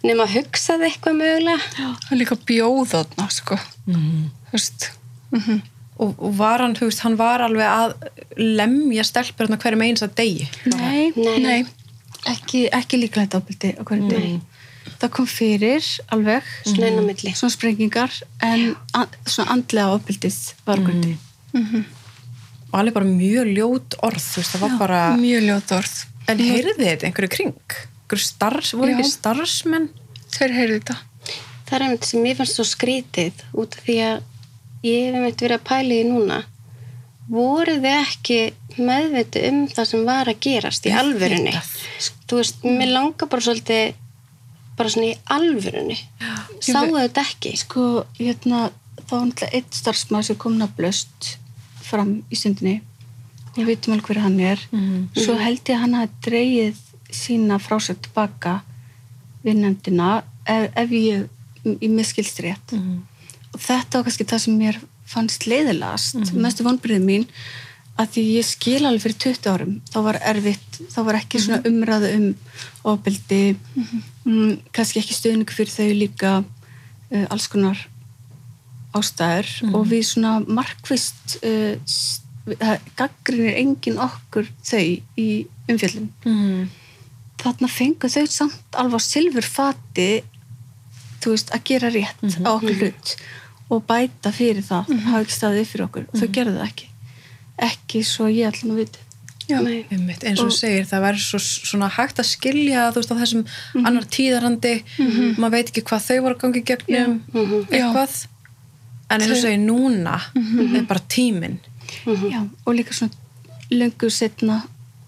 nema að hugsaði eitthvað mögulega. Er líka bjóð þarna, sko. Þú veist. Mhm. og, og var hann, þú veist, hann var alveg að lemja stelpur hérna hverjum eins að degi nei, Nei, Nei. Ekki, ekki líklegt ábyldi á hverju degi það kom fyrir alveg milli. svona sprengingar en an, svona andlega ábyldið var á hverju degi og alveg bara mjög ljót orð þú veist, var bara, Mjög ljót orð. en heyrði þetta einhverju kring einhverju starfs, voru Já. ekki starfsmenn Þeir heyrðu þetta. Það er einmitt sem mér fannst svo skrítið út af því að ég hef einmitt verið að pæla í því núna. Voru þið ekki meðviti um það sem var að gerast í alvörunni? Þú veist, mér langar bara svolítið bara svona í alvörunni. Sáu þetta ekki? sko, hérna þá var náttúrulega einn starfsmaður sem kom nafnlaust fram í stundinni við vitum alveg hver hann er. Svo held ég að hann hafi dreigið sína frásög tilbaka við nefndina ef, ef ég, ég miskilst rétt og þetta var kannski það sem mér fannst leiðilegast, mestu vonbyrðið mín að því ég skil alveg fyrir 20 árum, þá var erfitt þá var ekki svona umræðu um ofbeldi, mm, kannski ekki stöðningu fyrir þau líka uh, alls konar ástæður og við svona markvist uh, það gaggrinir engin okkur þau í umfjöllum mm. þarna fengu þau samt alveg silfurfati þú veist, að gera rétt á okkur hlut og bæta fyrir það hafa ekki staðið fyrir okkur, þau gerðu það ekki ekki svo ég ætlum að vita Já. Nei. Einmitt, eins og þú segir, það verður svo, svona hægt að skilja þú veist á þessum annar tíðarandi. Maður veit ekki hvað þau voru að gangi gegnum eitthvað. En eins og segir, núna er bara tíminn. Já, og líka svona löngu setna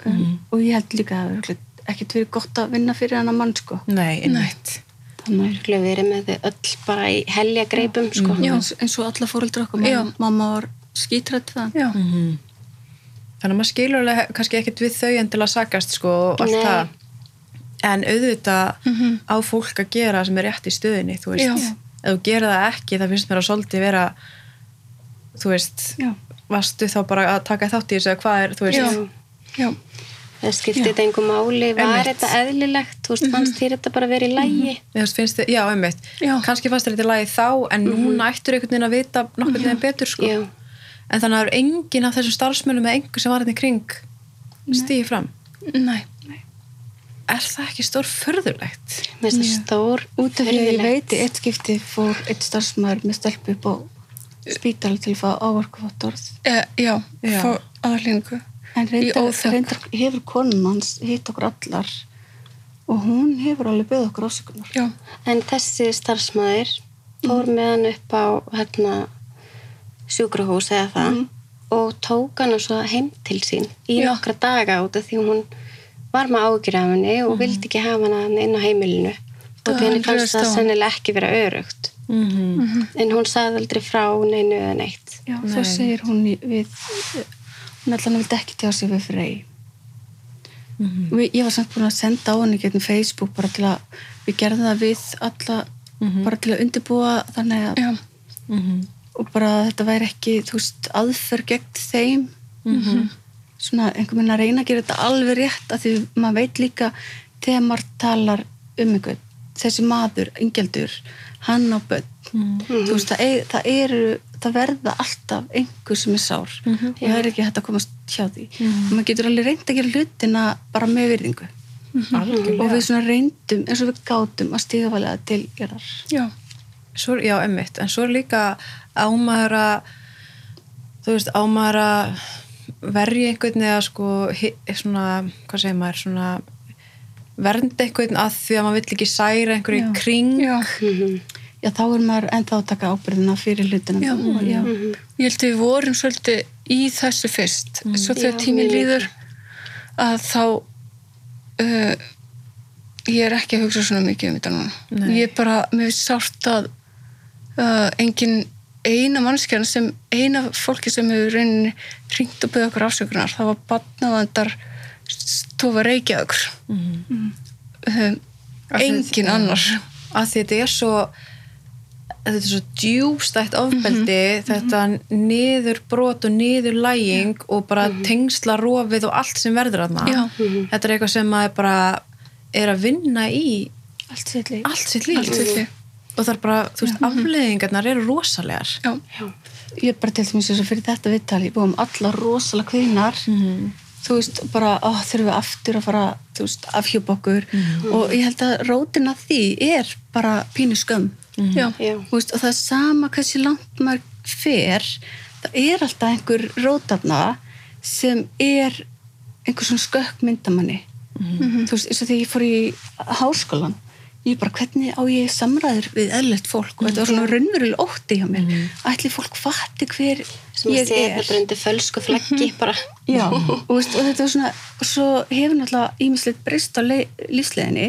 um, og ég held líka að það hefur ekkert verið gott að vinna fyrir hana mann sko. Nei, einmitt. Þannig Örugglega verið með þau öll bara í helja greipum, sko. að eins, og alla Já. mamma, mamma var skítrætt það Já. Þannig að maður skilur alveg kannski ekkert við þau en til að sakast sko og allt Nei. það en auðvitað á fólk að gera sem er rétt í stöðinni þú veist, Já. ef þú gerir það ekki það finnst mér að svolítið vera þú veist, Já. varstu þá bara að taka þátt í þessu eða hvað er, þú veist Já. Já. Það skipti þetta einhver máli, var Einmitt. þetta eðlilegt, þú veist, fannst þér þetta bara verið í lægi? Finnst þið, já, einmitt Já. kannski fannst þér þetta lagi þá en núna ættur einhvern veginn að vita nokkur veginn betur sko. En þannig að það er engin af þessum starfsmönnum eða einhver sem var hérna í kring stíði fram Nei. er það ekki stór förðulegt? Mér finnst það stór út af því að ég veit í eitt skipti fór eitt starfsmæður með stelpu upp á spítal til að fá ávarkvottorð E, já. Já. Fá aðlingu. en reyndar, reyndar hefur konun hans hitt okkur allar og hún hefur alveg beðið okkur ásökunar Já. En þessi starfsmæður fór með hann upp á hérna, sjúkrahús eða það og tók hann svo heim til sín í Já. nokkra daga út af því hún var með ágjur af henni og vildi ekki hafa hana inn á heimilinu. Og Það henni fannst það sennilega ekki vera örugt Mm -hmm. en hún sagði aldrei frá neinu eða neitt. Já, þá segir hún við hún hann vildi ekki tjá sig við Frey. Og við, ég var samt búin að senda á henni getnum Facebook bara til að við gerðum það við alla bara til að undirbúa þannig að Já, og bara þetta væri ekki veist, aðferð gegn þeim. Svona einhvern veginn að reyna að gera þetta alveg rétt af því maður veit líka þegar maður talar um einhvern þessi maður, yngjaldur hann á börn. Þú veist, það, er, það eru það verða alltaf einhver sem er sár. Og það er ekki hægt að komast hjá því. Og maður getur alveg reynd að gera hlutina bara með virðingu. Og við svona reyndum eins og við gátum að stíða valega til gerðar já, Svo, já, emmitt, en svo er líka ámaður að þú veist, ámaður að verja einhvern eða sko svona, hvað segir maður, svona vernda einhvern að því að maður vill ekki særa einhverju í Já. kring já. já, þá er maður ennþá að taka ábyrðina fyrir hlutina Já. og, já. Ég held að við vorum svolítið í þessu fyrst. Svo þegar Já, tíminn mér líður að þá uh, ég er ekki að hugsa svona mikið um þetta núna. Nei. Ég er bara, mér finnst sárt að uh, engin eina mannskjörn sem, eina fólki sem hefur reyninni ringt og byggði okkur afsökunar, það var batnavandar stofa Reykjavíkur. Mm. Af því- engin annar. að því þetta er svo þetta er svo djúbstætt ofbeldi þetta niður brot og niður læging og bara tengsla rofið og allt sem verður aðna Já. þetta er eitthvað sem maður bara er að vinna í allt sitt líf og það er bara, þú veist, afleðingarnar eru rosalegar. Já. ég er bara til dæmis eins og fyrir þetta viðtali við búum alla rosalega kvinnar þú veist, bara ó, þurfum við aftur að fara þú veist, afhjúpa okkur. Og ég held að rótina því er bara pínu skömm. Já. Já. Þú veist, og það er sama hversu langt maður fer það er alltaf einhver rótafna sem er einhver svona skökk myndamanni. Þú veist, eins og þegar ég fór í háskólan ég bara, hvernig á ég samræður við eðlert fólk? Og þetta var svona raunverulega ótti hjá mér. Ætli fólk fatti hver sem ég er? það bara undir fölsku flaggi bara. Já, og, veist, og þetta var svona og svo hefur náttúrulega ímislegt breyst á lei- lífsleiðinni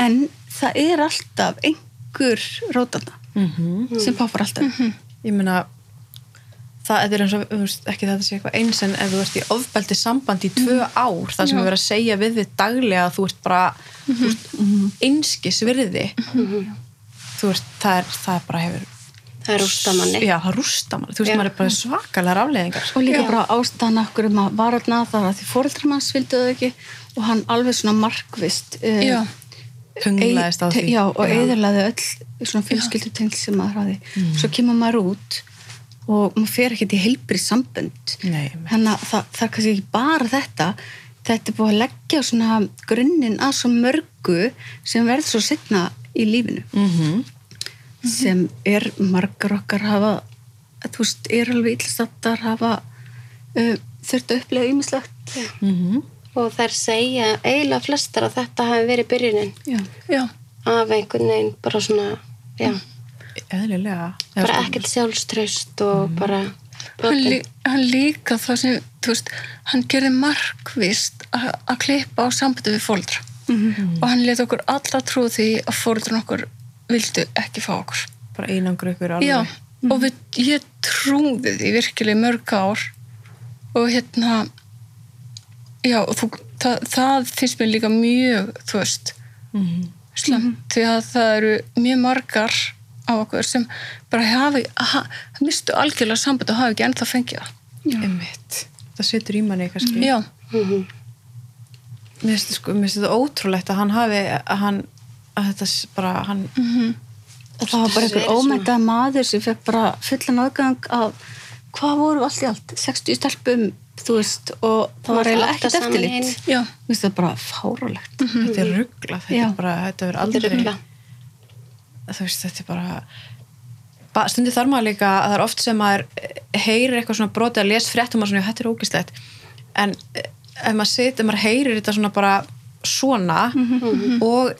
en það er alltaf einhver rótana sem poppar alltaf. Ég meina það er eins og, veist, ekki þetta sé eitthvað eins en ef þú ert í ofbeldi samband í tvö ár það sem er verið að segja við þið daglega að þú ert bara þú veist, einskis virði. Þú veist, það er, það er bara hefur það rústa manni já, það rústa manni, þú veist, Já. maður er bara svakalega afleðingar og líka Já. bara ástæðan okkur um að varna það að því fóreldrar manns vildu það ekki og hann alveg svona markvist uh, Já. hunglaðist á því. já, og eðurlaði öll svona fjölskyldu tengl sem maður hafi svo kemur maður út og maður fer ekkert í heilbrið sambönd Nei, þannig að það, það er kannski ekki bara þetta. Þetta er búið að leggja svona grunninn að svo mörgu sem verður svo setna í lífinu. Mm sem er margar okkar hafa þú veist, er alveg illstattar hafa uh, þurft að upplega ýmislegt. Mhm. og þær segja eiginlega flestar að þetta hafi verið byrjunin. Já, Já. af einhvern veginn bara svona já, eðlilega. Bara ekkert sjálfströst og bara hann, lí, hann líka það sem, veist, hann gerði markvist að klippa á sambandi við fóldra Mhm. og hann let okkur alla trú því að fóldran okkur vildu ekki fá okkur. Bara einangur ykkur alveg. Já, og við, ég trúði því virkilega mörg ár. Og hérna já, og þú, það, það finnst mér líka mjög, þú veist Mhm. slemt, því að það eru mjög margar á okkur sem bara hafi, ha, mistu algjörlega samband og hafi ekki ennþá fengið það. Það situr í manni kannski. Já, Mhm. mér finnst sko, finnst þetta ótrúlegt að hann hafi að hann að þetta bara hann og það var bara einhver ómæntað maður sem fekk bara fullan aðgang af hvað voru allt í allt? 60 stelpum, þú veist og það var eiginlega ekkert saman eftirlit inn. já, mér finnst það bara fárálegt þetta er ruggla þetta Já. er bara, þetta verður þetta er aldrei ruggla þú veist, þetta er bara ba, stundi þarf maður líka að það er oft sem maður eh, heyrir eitthvað svona brotið að les fréttum og svona, "Já, þetta er ógislegt en eh, ef maður sit, ef maður heyrir þetta svona bara svona og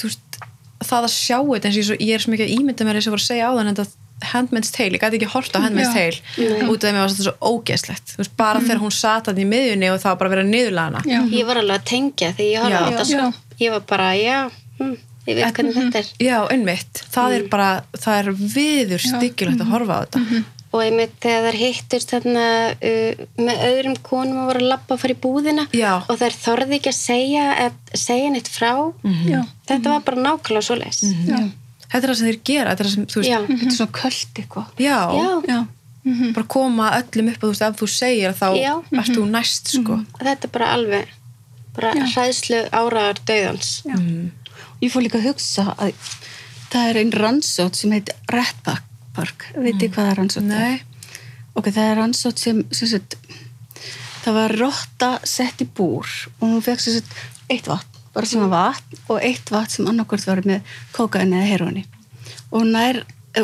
þú veist, það að sjá þetta eins og ég, svo, ég er svo mikið að ímynda mér þess að voru að segja á þann en þetta Handmaid's Tale, ég gæti ekki horta Já. Tale út af því að mér var þetta svo ógeðslegt. Veist, bara þegar hún sat hann í miðjunni og það var bara að niðurlaga hana. Já, ég var alveg að tengja þegar ég horfði Já. á þetta sko. ég var bara, já, hm, ég veit hvernig þetta er. Já, einmitt, það er bara það er viður styggilegt að horfa á þetta. Og einmitt þegar þær hittust þarna uh, með öðrum konum og voru að labba að fara í búðina Já. og þær þorði ekki að segja, að segja neitt frá. Já. þetta var bara nákvæmlega svo leis Já. Þetta er það sem þeir gera, þetta er það sem, þú veist, Já. Þetta er svona köld eitthvað. já, Já. Já. bara koma öllum upp og þú veist, ef þú segir þá Já. ert þú næst, sko. þetta er bara alveg bara hræðslu áraðar döðans Ég fór líka að hugsa að það er einn rannsótt sem heitir Rat Park. Park. Veit ég hvað það er rannsótt? Nei. Ok, það er rannsótt sem, sem sagt, það var rotta sett í búr og hún fekk sagt eitt vatn, bara svona vatn og eitt vatn sem annarkvort var með kókaini eða heroini. Og nær,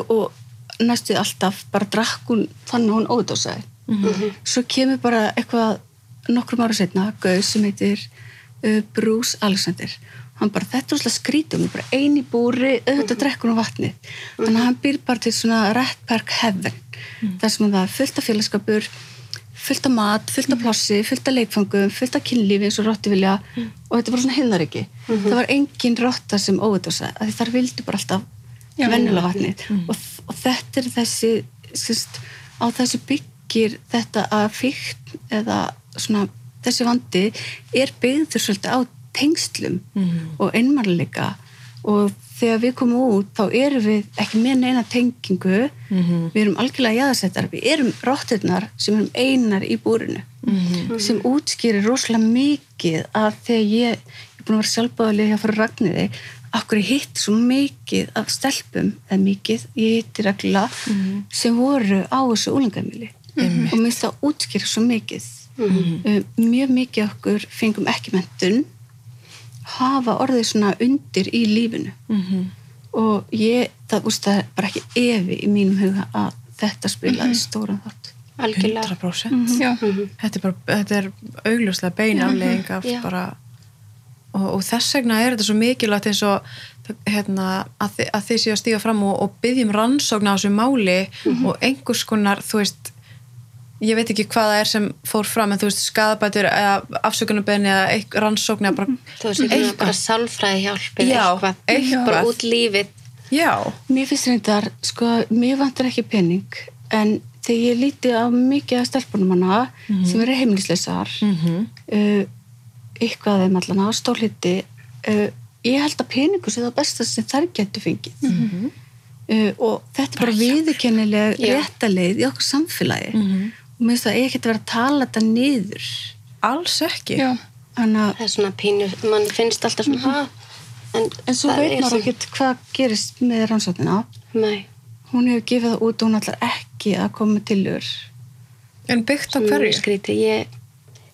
og næstuð alltaf bara drakk hún þannig að hún ódósaði. Svo kemur bara eitthvað nokkrum ára setna, gauð sem heitir uh, Bruce Alexander hann bara, þetta er svolítið skrítum bara eini búri, auðvitað drekkur um vatnið. Þannig að hann býr bara til svona Rat Park Heaven þar sem það er fullt af félagskapur fullt af mat, fullt af plássi, fullt af leikfangum fullt af kynlífi eins og rotti vilja og þetta er bara svona heilariki það var engin rotta sem óvitað að því þar vildu bara alltaf vennulega vatnið. Og, og þetta er þessi sérst, á þessu byggir þetta að fíkt eða svona þessi vandi er byggður svolítið á tengslum og einmannleika og þegar við komum út þá erum við ekki með neina tengingu. Við erum algjörlega jáðasettar við erum rottirnar sem erum einar í búrinu sem útskýrir rosalega mikið að þegar ég, er búin að vera sjálfbáðilega hjá fyrir Ragniði akkur ég hitt svo mikið af stelpum eða mikið, ég hitti reglulega sem voru á þessu úlengamili og mér finnst það útskýra svo mikið. Um, mjög mikið okkur fengum ekki mentun hafa orðið svona undir í lífinu Mhm. og ég, það, úst, það er bara ekki evi í mínum huga að þetta spilaði stóran þátt algjörlega 100%. Já. Þetta er bara, þetta er augljóslega bein aflegging af Já. bara og, og þess vegna er þetta svo mikilvægt eins og hérna, að, þi, að þið séu að stíga fram og, og byggjum rannsókn á þessu máli og einhvers konar, þú veist ég veit ekki hvað það er sem fór fram en þú veist, skadabætur eða afsökunarbeðni eða eitthvað rannsókn eða bara þú veist, eitthvað. bara sálfræði hjálpir Já, eitthvað, eitthvað. bara út lífið já, Mér finnst reyndar, sko, mér vantar ekki pening en þegar ég líti á mikið af stelpunum hana sem eru heimlisleisar Mhm. uh, eitthvað af þeim allan á stólhiti uh, ég held að peningu sé það besta sem þær getur fengið uh, og þetta er bara viðurkennileg Já. réttaleið í okkur samfélagi Mhm. Mér finnst það ekki að vera að tala þetta niður. Alls ekki. Að það er svona pínu, mann finnst alltaf svona mm en, En svo veit maður ekkert hvað gerist með rannsóknina. nei, Hún hefur gefið það út og hún ætlar ekki að koma til þur. en byggt á hverju? ég,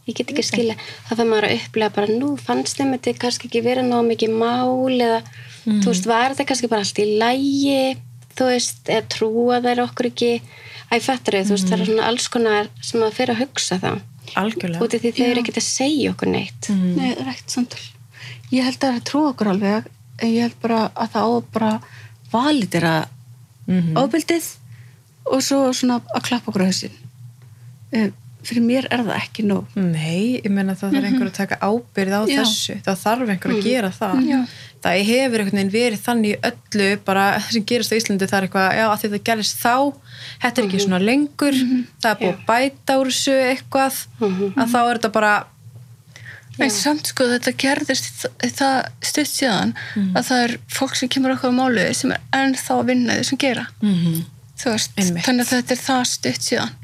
ég get ekki skilja. það fyrir maður að upplega bara nú fannst þeim þetta kannski ekki vera ná mikið mál eða þú veist, var þetta kannski bara allt í lægi þú veist, eða trúa þær okkur ekki æ, fattar þau, þú veist, það er svona alls konar sem maður fyrir að hugsa þá algjörlega út af því þau eru ekkert að segja okkur neitt Nei, það er ekkert samtal. Ég held að það er að trúa okkur alveg, en ég held bara að það á að bara validera Mhm. ábyldið og svo svona að klappa okkur á hausinn. Fyrir mér er það ekki nóg. Nei, ég meina það þarf einhver að taka ábyrð á Já. þessu, það þarf einhver að gera það Já. það hefur einhvern veginn verið þannig í öllu bara sem gerist á Íslandi það er eitthvað já, að þetta gerist þá, þetta er ekki svona lengur það er búið að bæta úr þessu eitthvað, að þá er þetta bara En samt sko þetta gerðist það, stutt síðan að það er fólk sem kemur okkur á málu sem er ennþá að vinna því sem gera. mm Þú veist, Einmitt. þannig að þetta er það stutt síðan.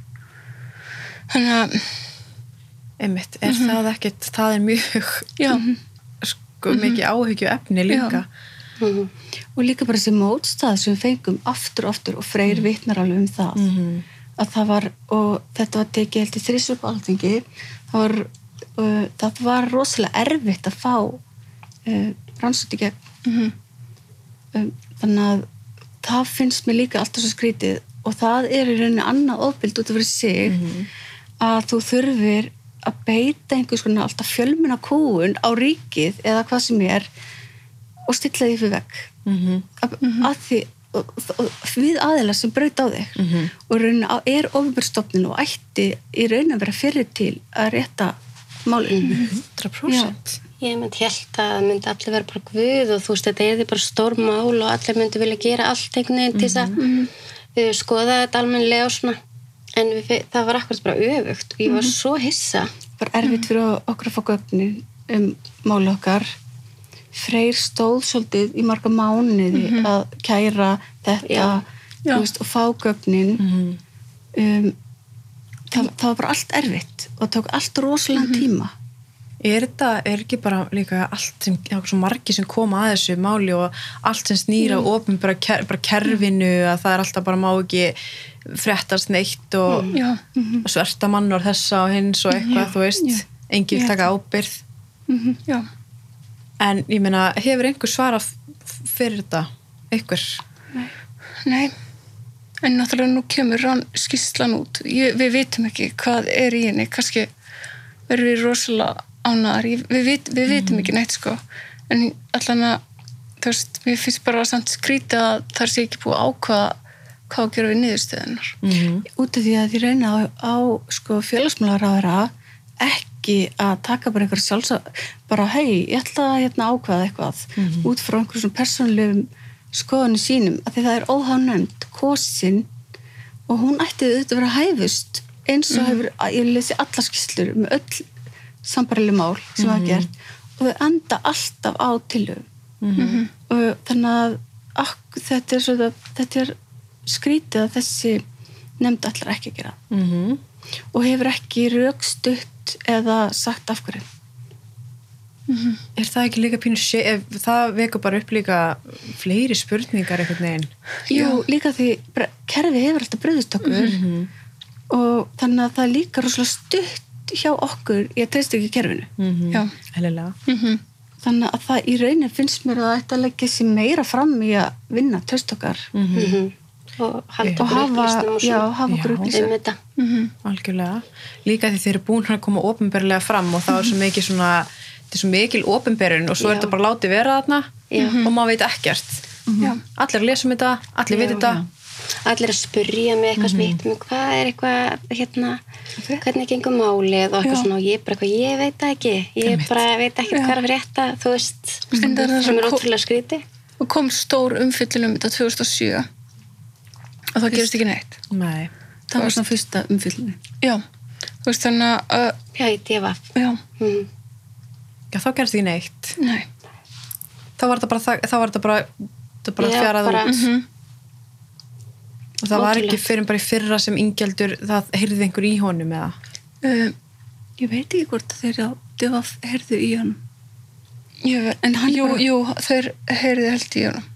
Þannig að, einmitt, er það ekkit það er mjög já, sko, mikið áhyggju efni líka Mhm. Og líka bara þessi mótstað sem við fengum aftur og aftur og freyr vitnar alveg um það. Mhm. Að það var, og þetta var tekið held í alþingi, það var, uh, það var rosalega erfitt að fá uh, rannsótt í gegn. Mhm. um, þannig að það finnst mér líka alltaf svo skrítið og það er í rauninni annað ofbild út af fyrir sig að þú þurfir að beita einhvers konar alltaf fjölmuna kúun á ríkið eða hvað sem er og stilla því fyrir vekk Mhm. að, að því og, og, við aðeila sem braut á þig og í rauninni á- er ofbyrstofnin og ætti í rauninni að vera fyrir til að rétta málinu 100% Ég myndi held að það myndi allir vera bara guð og þú veist, þetta er því bara stór mál og allir myndi vilja gera allt einhvern veginn til þess að við skoðaði þetta almennilega og svona en við, það var akkurat bara öfugt og ég var svo hissa. Var erfitt fyrir okkur að fá gögnin um máli okkar. Freyr stóð svolítið í marga mánuði að kæra þetta Já. Já. þú Veist, og fá gögnin. Um, það, það var bara allt erfitt og það tók allt rosalega tíma. Er þetta, er ekki bara líka allt sem, það er svo margi sem koma að þessu máli og allt sem snýra mm. opin bara, ker, bara kerfinu að það er alltaf bara má ekki fréttast neitt og Já. mm. sverta mannur þessa og hins og eitthvað, þú veist, enginn taka ábyrð Já. en ég meina, hefur einhver svarað f- fyrir þetta, einhver Nei, en náttúrulega nú kemur rann skýslan út. Ég, við vitum ekki hvað er í henni. Kannski verður við rosalega ánæðar. Ég- Við, vit, við vitum ekki neitt sko. En allan að, þú veist, mér finnst bara samt skrítið að það sé ekki búið að ákvaða hvað að gera við niðurstöðunar. mm. út af því að því reyna á, á sko, félagsmálaráðara ekki að taka bara einhver sjálfsa bara hei, ég ætla að hérna, ákvaða eitthvað. Út frá einhverjum persónulegum skoðinu sínum, af því það er óhánönd kosin og hún ætti auðvitað að vera hæfust eins og hefur, að ég lesi alla skýslur með öll sambarileg mál sem það er gert og þau enda alltaf á tilhugum og þannig að ak, þetta er, svona, þetta er skrítið að þessi nefnd allar ekki að gera. Mm og hefur ekki raukstutt eða sagt af hverju. Er það ekki líka pínu sé, ef það vekur bara upp líka fleiri spurningar einhvern veginn. Jú, líka því bara, kerfi hefur alltaf bröðist okkur. Og þannig að það er líka rosalega stutt hjá okkur ég treyst ekki kerfinu. Mm Já. Hellilega Mm þannig að það í raunin finnst mér að að leggja sér meira fram í að vinna treyst okkar. Mhm. Og halda og okkur hafa, upplýstum og já, svona hafa okkur Já. upplýstum um þetta Algjörlega. Líka því þeir eru búin að koma ofinberlega fram og það er svo mikið svona þetta er svo mikil ofinberun og svo er Já. þetta bara látið vera þarna Já. og maður veit ekkert. Já. Allir að lesa um þetta, allir Já, veit þetta. allir að spurja mig eitthvað sem hittum hvað er eitthvað hérna, hvernig gengur málið og eitthvað Já. svona og ég bara eitthvað, ég veit það ekki ég bara veit ekki hvað er að frétta þú veist, er sem er ótrúlega skríti Og kom stór umfyllun um þetta 2007 og það gerist ekki neitt. Nei. það var svona fyrsta umfyllinu Já. Þú veist þannig að, já, í DFF já, mm. Já, þá gerst ekki neitt. nei. Þá var þetta bara, þá var þetta bara, þetta bara Já, fjarað bara- út. Mhm. Og það var ekki fyrir bara í fyrra sem ingjaldur, það heyrði einhver í honum eða. Uh, ég veit ekki hvort að þeir að herðu í hann ég, En hann jú, bara- jú, þeir heyriði held í honum.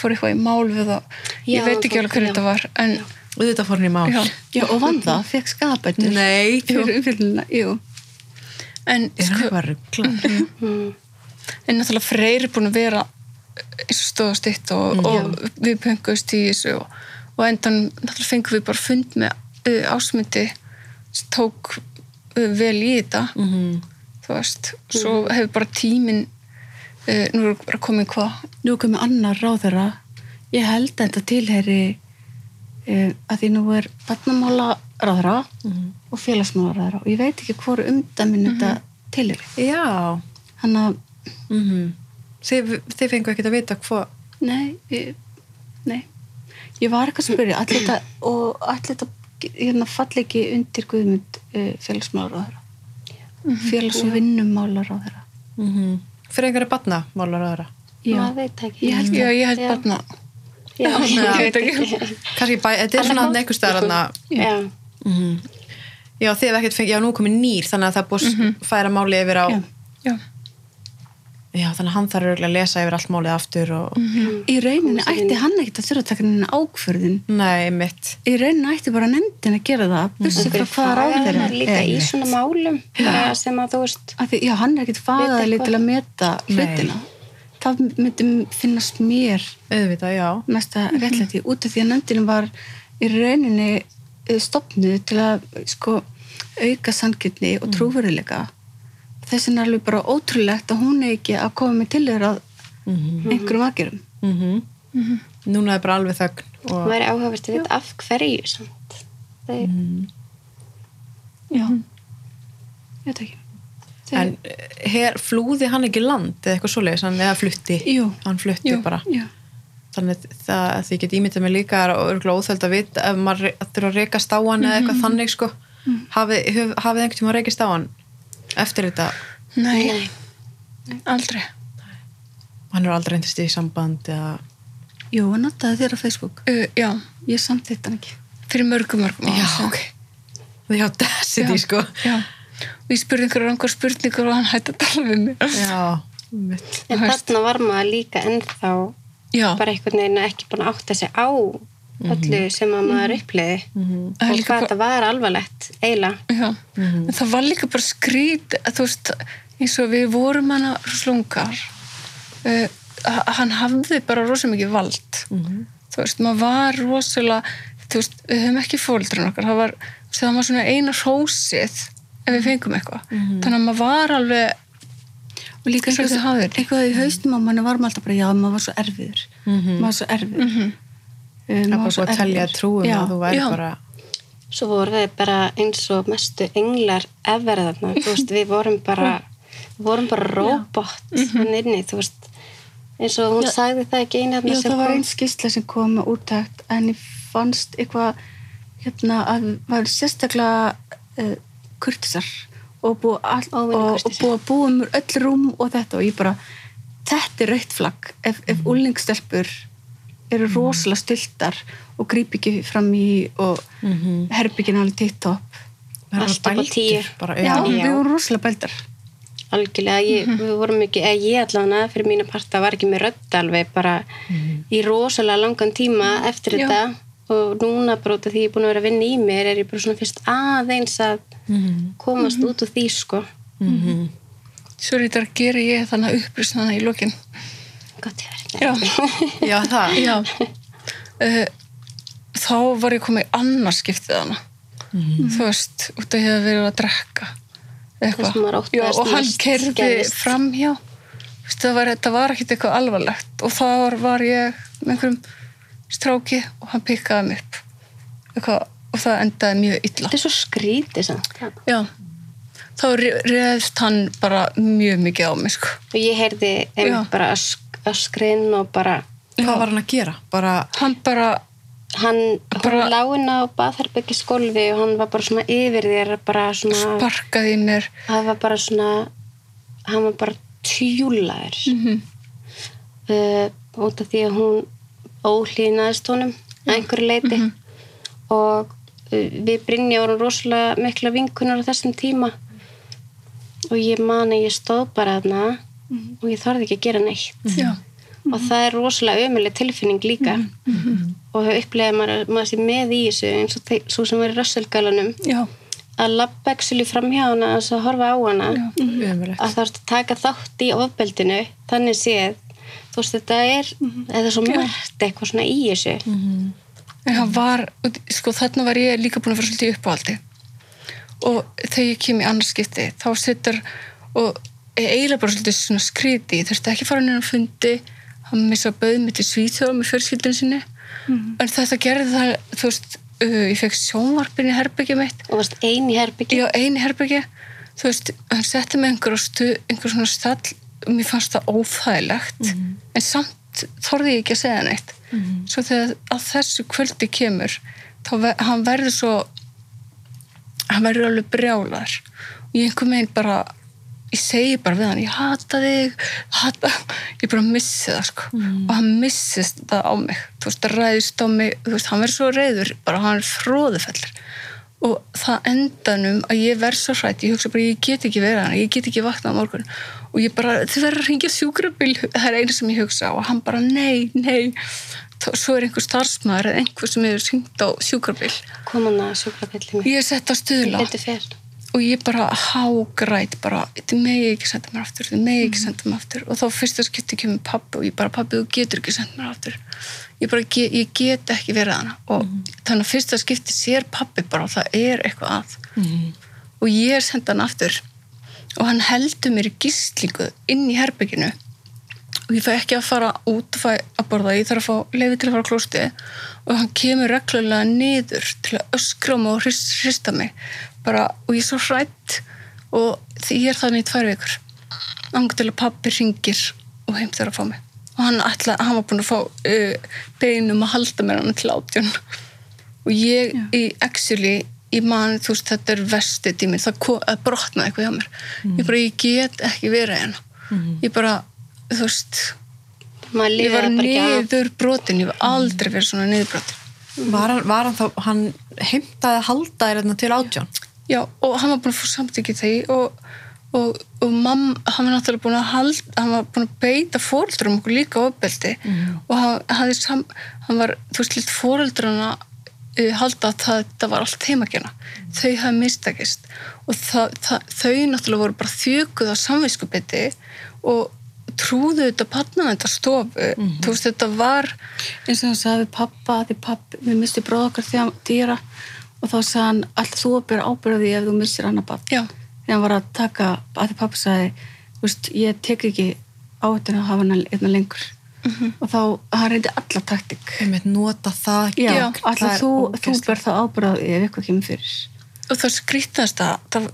Fór eitthvað í mál við það. Já, Ég veit ekki alveg hverju já. þetta var, en Og þetta fór hann í mál. já. já, og vann það, fekk skapættur Nei, fyrir umfyllina, jú En, er sko, ruggla? Mm. en náttúrulega Freyr er búin að vera eins og stóðast eitt og, Mm. og við pöngust í þessu og, og endan náttúrulega fengum við bara fund með uh, ásmundi sem tók uh, vel í þetta Mm þú veist, svo hefur bara tíminn uh, nú er bara komið hvað? Nú komið annar ráðara ég held þetta tilheri uh, að því nú er barnamála ráðara og félagsmála ráðara og ég veit ekki hvori umdæmin þetta tilheri Já. hann að, Mm þið, þið fengu ekkert að vita hvað. nei ég, nei, ég var eitthvað að spyrja. Allir þetta og allir þetta hérna falli ekki undir guðmund uh, félagsmála ráðara félags- og vinnumála ráðara Mm -hmm. Fyrir einhverja batna, málar aðra. maður veit það ekki. Ég held Já, ég held Já. barna. Já, ég veit ekki. Kannski bæ, þetta er svona aðna. já, Mm Já, þið hef ekkert fengið, já, nú komið nýr, þannig að það búið að færa máli yfir á, Já. Já, já, þannig að hann þarf örugglega að lesa yfir allt málið aftur og, í rauninni ætti hann ekkert að þurfa að taka henni ákförðin nei, mitt. í rauninni ætti bara nefndin að gera það bussi frá hvaða ráð þeirra fagaðar líka í svona málum bara sem að þú veist Af því, já, hann er ekkert fagaðali eitthvað. til að meta hlutina. Það myndi finnast mér Auðvitað, já. mesta réttlæti út af því að nefndinu var í rauninni eh, stofnuð til að sko, auka sanngirni og trúveruleika þess vegna er alveg bara ótrúlegt að hún er ekki að koma með til þeirra Mm einhverjum aðgerum -hmm. Núna er bara alveg þögn það og, væri áhugavert að vita af hverju samt. Þeir, já, ég veit ekki. Þeir, en her, flúði hann ekki land eða eitthvað svoleiðis, hann eða flutti. Jú. Hann flutti Jú. bara. já, þannig það að því ég get ímyndað mig líka er örgulega óþöld að vita ef maður þurfa að reykast á hann eða eitthvað þannig sko. Hafið, hafið einhvern tíma reykist á hann eftir þetta Nei, Nei. aldrei. hann er aldrei reyndist í samband eða Jú, hann notaði þér á Facebook. Uh, já, Ég samþýtt hann ekki. fyrir mörgum, mörgum já, ok já, Dessity sko Já, og ég spurði einhverjar rangar spurningur og hann hætti að tala við mig. já, mitt En þarna var maður líka ennþá Já, bara einhvern veginn ekki búin að átta sig á öllu sem að maður uppliði Það er og hvað bara- þetta var alvarlegt eiginlega. já. En það var líka bara skrít, að veist, eins og við vorum hana slungar. Uh, hann hafði bara rosa mikið vald. Þú veist, maður var rosalega, þú veist, við höfum ekki fóldurinn okkar. Það var, það var svona eina hrósið ef við fengum eitthvað. Þannig að maður var alveg, Og líka Eins og eitthvað, þið hafið. eitthvað í haustum á manni var maður alltaf bara, já, maður var svo erfiður. Maður var svo erfiður. Um, svo svo að telja trúum Já. að þú væri já. bara Svo vorum við bara eins og mestu englar ever þarna, þú veist, við vorum bara vorum bara robot hann inni, þú veist eins og hún Já. sagði það ekki einu Já, það var einn skýrsla sem kom úttækt en ég fannst eitthvað hérna að var sérstaklega uh, kurtisar og búið, búið að búið mér öll rúm og þetta og ég bara, þetta er rautt flagg ef, ef Mhm. Eru rosalega styltar og gríp ekki fram í og mm Mhm. herbyggin alveg titt er Allt bara upp á tíu. bara, Já, já, við vorum rosalega bældar algjörlega, ég, Mhm. við vorum ekki ég allavega fyrir mína parta var ekki með rödd alveg bara Mhm. í rosalega langan tíma eftir Já. þetta og núna bara út af því ég er búin að vera að vinna í mér er ég bara svona fyrst aðeins að Mhm. komast út úr því sko Mhm. svo er þetta að gera ég þannig að upprýst þannig í lokin. gott ég verið Já. já, það Já. Uh, þá var ég komið í annars skiptið hana. Þú veist, út af ég hef verið að drekka. Það sem maður óttaðist Já, og hann kerði gerðist. framhjá. Þú veist, það var, þetta var ekkit eitthvað alvarlegt og þá var ég með einhverjum stráki og hann pikkaði mig upp. Eitthvað, og það endaði mjög illa. þetta er svo skrítið samt Já. Þá re- réðst hann bara mjög mikið á mig, sko. og ég heyrði einmitt bara ösk, öskrin og bara hvað var hann að gera? bara, Hann bara, hann, Bara- hann láin á baðherbyggis og hann var bara svona yfir þér bara svona, sparkaði mér. það var bara svona hann var bara tjúlaður. Mm uh, út af því að hún óhlýnaðist honum einhverju leiti og uh, við Brynja vorum rosalega mikla vinkunar á þessum tíma. Og ég man að ég stóð bara þarna og ég þorði ekki að gera neitt. Já. og það er rosalega ömuleg tilfinning líka. Og hefur upplegað maður, maður sé með í þessu eins og svo sem var í rösselgalanum Já. að labba ekki fram hjá hana þess að horfa á hana. Umulegt að það að taka þátt í ofbeldinu þannig séð þú veist þetta er, eða svo margt eitthvað svona í þessu. En hann var, sko þarna var ég líka búin að vera svolítið í uppáhaldi. Og þegar ég kem í annarskipti þá sittur og eiginlega bara svolítið svona skríti ég þurfti ekki fara nefnum fundi. Hann missa bauð mig til Svíþjóð með fjölskyldun sinni. En þetta gerði það þú veist, uh, ég fekk sjónvarpin í herbyggja mitt. Og varst ein í herbyggju ég á einu herbyggja þú veist, hann setti mig einhver, stu, einhver svona stall. Mér fannst það óþægilegt. En samt þorði ég ekki að segja neitt. Svo þegar að þessu kvöldi kemur þá hann verður svo hann verður alveg brjálar og ég einhver meginn bara ég segi bara við hann, ég hata þig hata, ég bara missi það sko. og hann missist það á mig. Þú veist, það ræðist á mig veist, hann verður svo reyður, bara hann er fróðufellur. Og það endanum að ég verð svo hrætt, ég hugsa bara ég get ekki verið hann, ég get ekki vaknað á morgun. Og ég bara, þið verður að ringja sjúkrabíl það er einu sem ég hugsa og hann bara nei, nei. Þá- svo er einhver starfsmaður eða einhver sem hefur syngt á sjúkrabíl. Kom hann að sjúkrabillin mig ég er sett á stuðla og ég bara hágræt bara, þið megi ekki senda mér aftur þið megi ekki senda mér aftur. Og þá fyrsta skipti kemur pappi og ég bara, pappi þú getur ekki senda mér aftur. Ég bara, ge, ég get ekki verið hana og þannig að fyrsta skipti sér pappi bara það er eitthvað að. Og ég senda hann aftur. Og hann heldur mér í gíslingu inn í herbygginu og ég fæ ekki að fara út fæ að borða, ég þarf að fá leiði til að fara klósti og hann kemur reglulega niður til að öskra mig og hrist- hrista mig bara, og ég er svo hrætt og því ég er þannig í tvær vikur áng til að pappi ringir og heimt þarf að fá mig. Og hann, ætla, hann var búin að fá uh, beinum að halda mér hann til átjón og ég í actually ég man, þú veist, þetta er vestið tíminn, það kom, að brotnaði eitthvað hjá mér. Ég bara, ég get ekki verið hérna. Ég bara, þú veist ég var það niður brotin, ég var aldrei verið svona niður brotin Var hann, var hann þá, hann heimtaði að halda þér hérna til átján? Já, og hann var búin að fá samtykki því og, og, og mamma, hann var náttúrulega búin að halda, hann var búin að beita fóreldurum okkur líka ofbeldi. Og hann, sam, hann var, þú veist, litt fóreldrana uh, halda að það, það var allt heimagjana þau hafði mistakist og það, það, þau náttúrulega voru bara þjökuð á samviskubiti og trúðu þetta patnaðenda stofu þú veist, þetta var eins og hann sagði pappa því pappi, við misti bróð okkar þegar dýra og þá sagði hann allt þú að bera ábyrða því ef þú missir annar barn? Já, þegar hann var að taka, að því pappi sagði veist, ég tek ekki áhættin að hafa hann einna lengur. Og þá, hann reyndi alla taktik Ég veit, nota það já, alltaf þú, þú ber það ábyrða ef eitthvað kemur fyrir. Og það skrýtnast að það,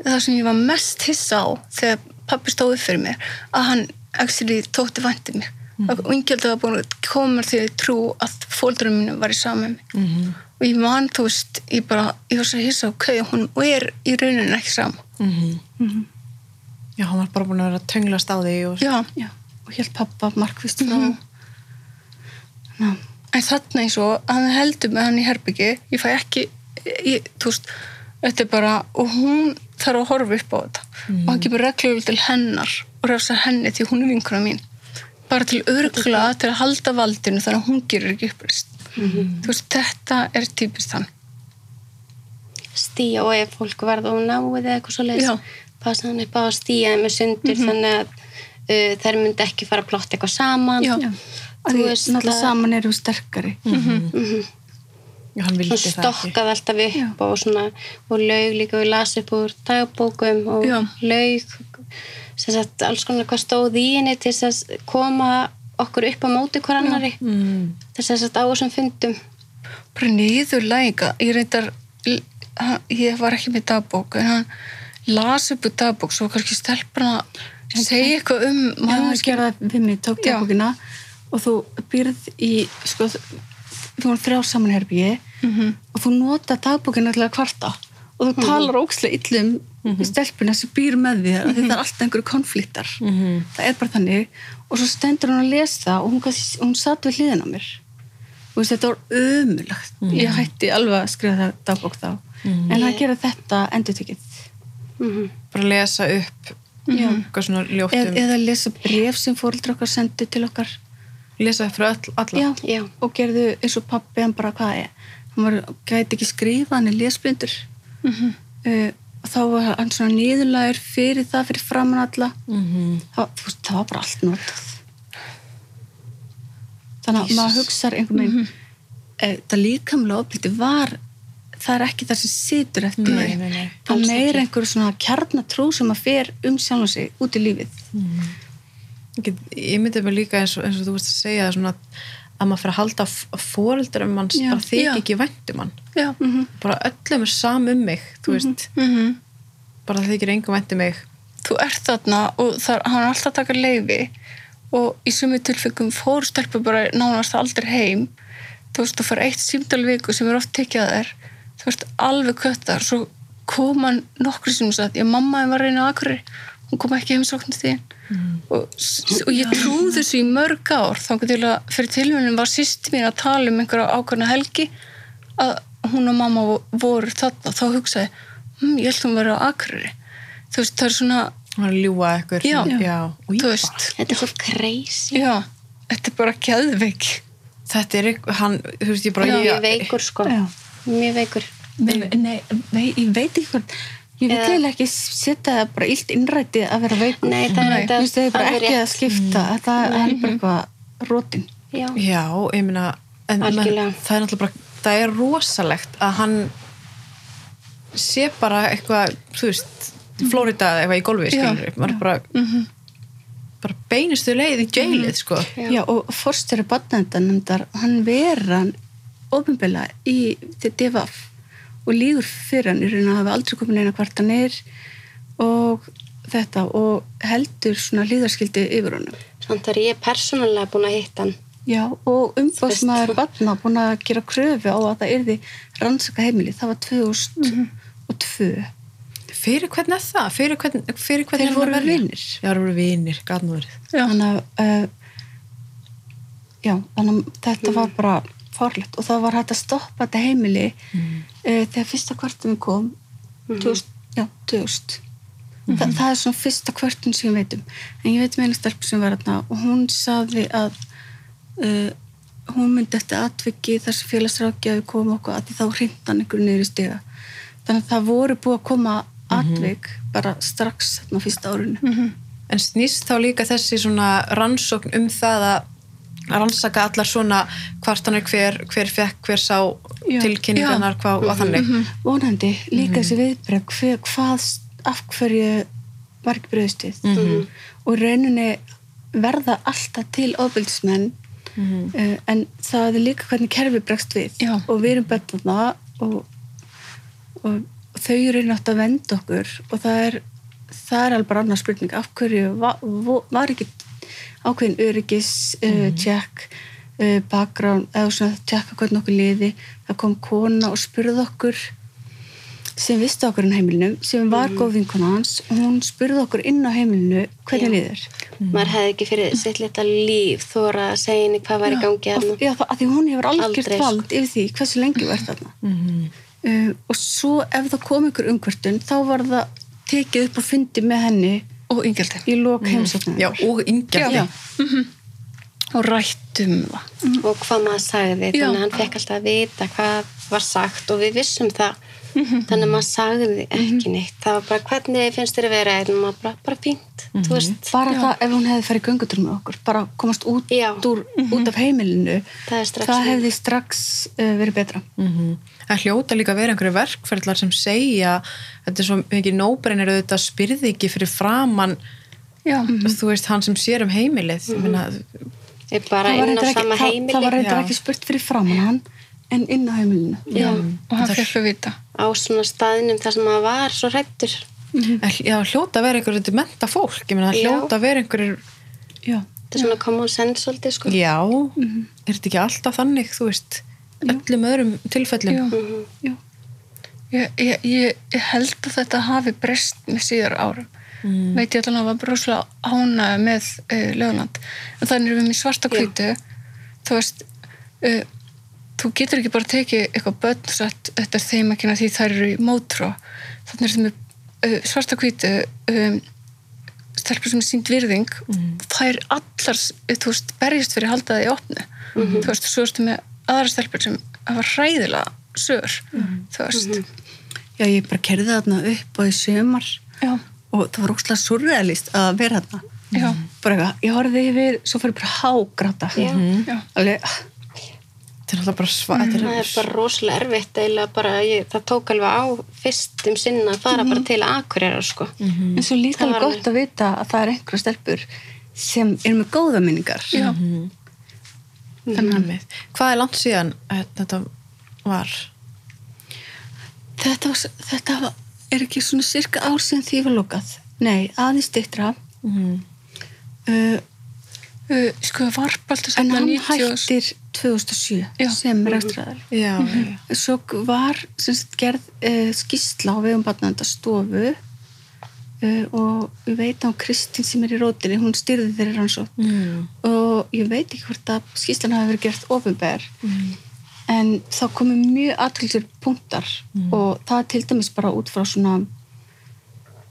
það sem ég var mest hissa á þegar pappi stóði fyrir mér að hann actually tókti vænti mig. Mm. og yngjaldi var búin að koma mér því trú að fóldurum mínu var í saman mig. Mhm. Og ég man, þú veist, ég bara ég var svo hissa, ok, hún er í rauninni ekki sama. Mhm. Já, hann var bara búin að vera að tönglast á því og... já, já, og hélt pappa markvist mm en þarna eins og hann heldur með hann í herbyggi ég fæ ekki, ég, þú veist þetta er bara, og hún þarf að horfa upp á þetta. Og hann kemur reglulega til hennar og refsar henni því hún er vinkuna mín. Bara til örgla til að halda valdinu þannig að hún gerir ekki upprist þú veist, þetta er típist hann. Stíja og ef fólk varð og náið eða eitthvað svo leiðis passa hann upp á að stíja með sundur þannig að uh, þær myndi ekki fara að plotta eitthvað saman. Já. já, Þú veist, náttúrulega saman eru sterkari. Já, hann vildi og það ekki. stokkaði alltaf upp og svona og laug líka við las upp úr dagbókum og Já. laug sem sagt alls konar hvað stóð í henni til að koma okkur upp á móti hver annari Mm. þess að sagt á þessum fundum. Bara niður læga ég reyndar, ég var ekki með dagbók en hann las upp úr dagbók svo kannski að segja eitthvað um það við mig, tók dagbókina og þú býrð í sko, þú voru þrjá saman herbyggi Mhm. og þú nota dagbókina til að kvarta og þú talar ókslega illum mm stelpuna sem býr með þér mm því það er alltaf einhverju konfliktar. Mhm. það er bara þannig. Og svo stendur hún að lesa og hún, hún satt við hliðin á mér. Og þetta var ömulagt ég hætti alveg að skrifa það dagbók þá. En að gera þetta endur tekið mm Bara lesa upp Já. eitthvað svona Eð, ljóttum. eða lesa bref sem fóreldrar okkar sendu til okkar. Lesa upp fyrir öll, alla. Já, Já. og gerðu eins og pappi hann bara hvað er? Hann var, gæti ekki skrifa, hann er lesblindur Mhm. uh, og þá var hann svona niðurlægur fyrir það, fyrir framan alla. Mhm. það, það var bara allt notað. Þannig að maður hugsar einhvern veginn mm það líkamlega ofbyldi var það er ekki það sem situr eftir Nei, nei, nei. það Alls er einhver svona kjarnatrú sem að fer um sjálf sig út í lífið. Ég, get, ég myndi mig líka eins og, eins og þú veist að segja svona að maður fyrir að halda um manns Já, bara þykir ekki vænt um hann já, bara öllum er sam um mig þú veist, mhm. Bara þykir engum vænt um mig. Þú ert þarna og það, hann er alltaf að taka leifi og í sumi tilfengum fór stelpur bara nánast aldrei heim. Þú veist, þú fara eitt símdal í viku sem er oft tekið að þér. Þú veist, alveg köttar svo kom hann nokkru sem sagt, ég mamma þeim var reyna á akkurir hún kom ekki heimsóknu því og, og ég trúði þessu í mörg ár. Þá til að fyrir tilvíðunum var sýsti mín að tala um einhverja ákveðna helgi að hún og mamma voru þarna þá hugsaði, hm, ég held hún verið á akkurir þú veist, það er svona hann var að ljúa eitthvað Já. já. Þetta er svo crazy já þetta er bara geðveik þetta er hann, þú veist, ég bara mjög ég, veikur sko Já. mjög veikur Nei, nei, vei, ég veit ekki hvað ég vil Eða- eiginlega ekki setja það bara illt innræti að vera veikur Nei, það er Nei. þetta Þú veist, það er bara ekki að rétt. skipta það er bara eitthvað rótin Já. já, ég meina en, men, Algjörlega. það er náttúrulega bara, það er rosalegt að hann sé bara eitthvað, þú veist Florida eða eitthvað í golfi, Já. skilur maður bara bara beinustu leið í jailið, sko. Já. Já, og fórstjóri badnendar hann vera hann ofinbila í DFF og lígur fyrir hann í raun að hafa aldrei komin eina kvartanir og þetta og heldur svona líðarskildi yfir honum. Samt er ég persónulega búin að hitta hann Já, og umbásmaður barna búin að gera kröfu á að það yrði rannsaka heimili. Það var 2002. Fyrir hvern er það? Fyrir hvern, fyrir hvern Þeir er voru vinir. Já, voru verið. Já. Þannig að, uh, já, þannig að þetta var bara farlegt og það var hægt að stoppa þetta heimili uh, þegar fyrsta kvartum við kom, 2000, já, 2000. Þa, það er svona fyrsta kvartun sem ég veit um. En ég veit um einu stelp sem var þarna og hún saði að uh, hún myndi eftir atviki þar sem félagsrákjaði kom okkur að því þá hrindan einhverju niður í stiga. Þannig að það voru búið að koma atvik bara strax þarna fyrsta árinu. En snýst þá líka þessi svona rannsókn um það að rannsaka allar svona hvartanir hver, hver fekk, hver sá tilkynningarnar, hvað og þannig. vonandi. Líka þessi viðbreg hver, hvað, af hverju var ekki bröðst við? Mhm. og rauninni verða alltaf til ofbildismenn Mhm. uh, en það er líka hvernig kerfi bregst við Já. og við erum betna og, og, þau eru nátt að venda okkur og það er það er alveg annar spurning af hverju var, var ekki ákveðin öryggis uh, check uh, bakgrán eða svona tjekka hvernig okkur liði það kom kona og spurði okkur sem visti okkur inn á heimilinu sem var góð vinkona hans og hún spurði okkur inn á heimilinu hvernig Já. liður maður hefði ekki fyrir sitt lita líf þóra að segja henni hvað var í gangi og, hérna já, það, að því hún hefur algjört Aldrei, sko. vald yfir því hversu lengi ert þarna Mhm. uh, og svo ef það kom ykkur umkvörtun þá var það tekið upp og fundi með henni og yngjaldi í lok mm. heimsóknum Já, og yngjaldi. Já. og rættum það og hvað maður sagði Já. þannig að hann fekk alltaf að vita hvað var sagt og við vissum það þannig að maður sagði ekki neitt. Það var bara hvernig finnst þér að vera? Maður bara, bara fínt. Þú veist, bara það ef hún hefði farið göngutur með okkur bara komast út, Já. úr, út af heimilinu Það strax það hefði strax uh, verið betra. Mm Það hljóta líka að vera einhverju verkferðlar sem segja þetta er svo mikið nóbrennir auðvitað spyrði ekki fyrir framann já, þú veist, hann sem sér um heimilið. Mm -hmm. er bara það var sama ekki, Já. ekki spurt fyrir framann hann en inn á heimilinu. Já, og hann fekk að vita. Á svona staðnum þar sem maður var svo hrættur Já, hljóta vera einhverju þetta menta fólk, ég meina, hljóta vera einhverju já, þetta er svona common sense svolítið sko. Já, er þetta ekki alltaf þannig, þú veist? Öllum öðrum tilfellum. Já. Mhm. já, ég, ég, ég, held að þetta hafi breyst með síðar árum. Mm. veit ég allan að það var broslega ána með uh, lögland en þannig erum við með svarta kvítu þú veist uh, þú getur ekki bara tekið eitthvað börn og sagt þetta er þeim ekki því þær eru í mótró. Þannig er þetta með uh, svarta kvítu um, stelpur sem er sínt virðing. Þær allar uh, þú veist, berjast fyrir að halda það í opnu. Þú veist, svo erstu með aðra stelpur sem hafa hræðilega sör þú veist. Já, ég bara kerði þarna upp og í sömar já, og það var óslega surrealist að vera þarna. Já, bara eitthvað, ég horfði yfir svo fyrir bara hágrata Já. já. Alveg, Þetta er alltaf bara sva, þetta það er bara rosalega erfitt bara, ég, það tók alveg á fyrstum sinna að fara bara til Akureyrar sko. En svo líka alveg gott að vita að það er einhverja stelpur sem eru með góða minningar. Já. Þannig að Hvað er langt síðan eh, þetta var? þetta, var, þetta var, er ekki svona cirka ár síðan því var lokað. Nei, aðeins stittra Mm. uh, Uh, sko varpaldur en hann 90 hættir 2007 Já. sem rekstræðar Já, já. svo var sagt, gerð uh, skýsla á vegum barnanda stofu uh, og ég veit á Kristín sem er í rótinni, hún styrði þeirri rannsótt Mm. og ég veit ekki hvort að skýslan hafi verið gert ofinber en þá komu mjög aðtilsir punktar og það er til dæmis bara út frá svona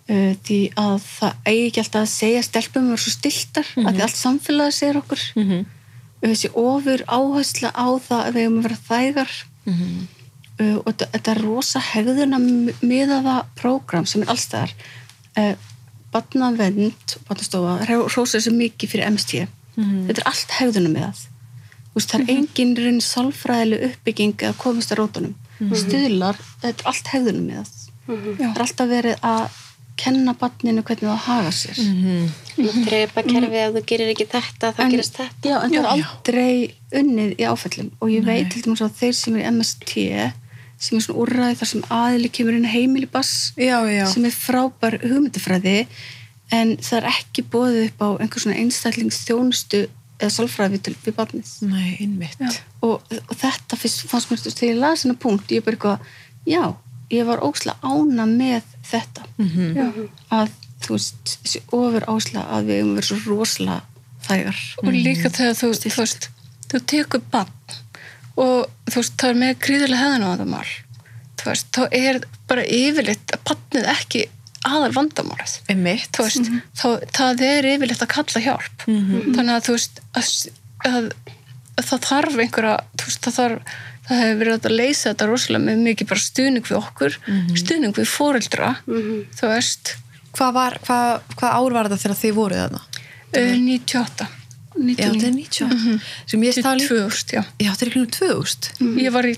uh, því að það eigi ekki alltaf að segja stelpum er svo stiltar, að því allt samfélagi segir okkur Mhm. Þessi ofur áhersla á það að við eigum að vera þægar. Mhm. uh, og þetta, er rosa hegðuna miðaða prógram sem er allstæðar uh, barnavend barnastofa, rosa þessi mikið fyrir MST Mhm. þetta er allt hegðuna miðað Þú veist, það er engin raun sálfræðileg uppbygging að komast að rótunum. Stuðlar, þetta er allt hegðuna miðað það er alltaf verið að kenna barninu hvernig það haga sér. Mhm. drepa kerfið ef þú gerir ekki þetta þá gerist þetta. já, en það er aldrei unnið í áfællum og ég veit til dæmis að þeir sem er í MST sem er svona úrræði þar sem aðili kemur inn heimilibass Já, já. sem er frábær hugmyndafræði en það er ekki bóðið upp á einhver svona einstaklingsþjónustu eða sálfræði við, við barnið. Nei, og, og þetta fannst mér þegar ég las hennar punkt, ég er bara eitthvað já, ég var óslega ána með þetta. Mhm. að þú veist, þessi ofur ásla að við erum verið svo rosalega þægar. Og líka þegar þú, þú veist þú tekur bann og þú veist, það er með gríðilega hefðan á það mál þú veist, þá er bara yfirleitt að bannið ekki aðal vandamálið. Þú veist, þá, það er yfirleitt að kalla hjálp. Þannig að þú veist að, að, að það þarf einhverja þú veist, það þarf það hefur verið að leysa þetta rosalega með mikið bara stuðning við okkur stuðning við fóreldra þú veist, Hvað var, hvað, hvað ár var þetta þegar þið voruð þarna? uh, 98 Já, þetta er 90. Sem ég stað líka. 2000, já Já, þetta er ekki nú 2000. ég var í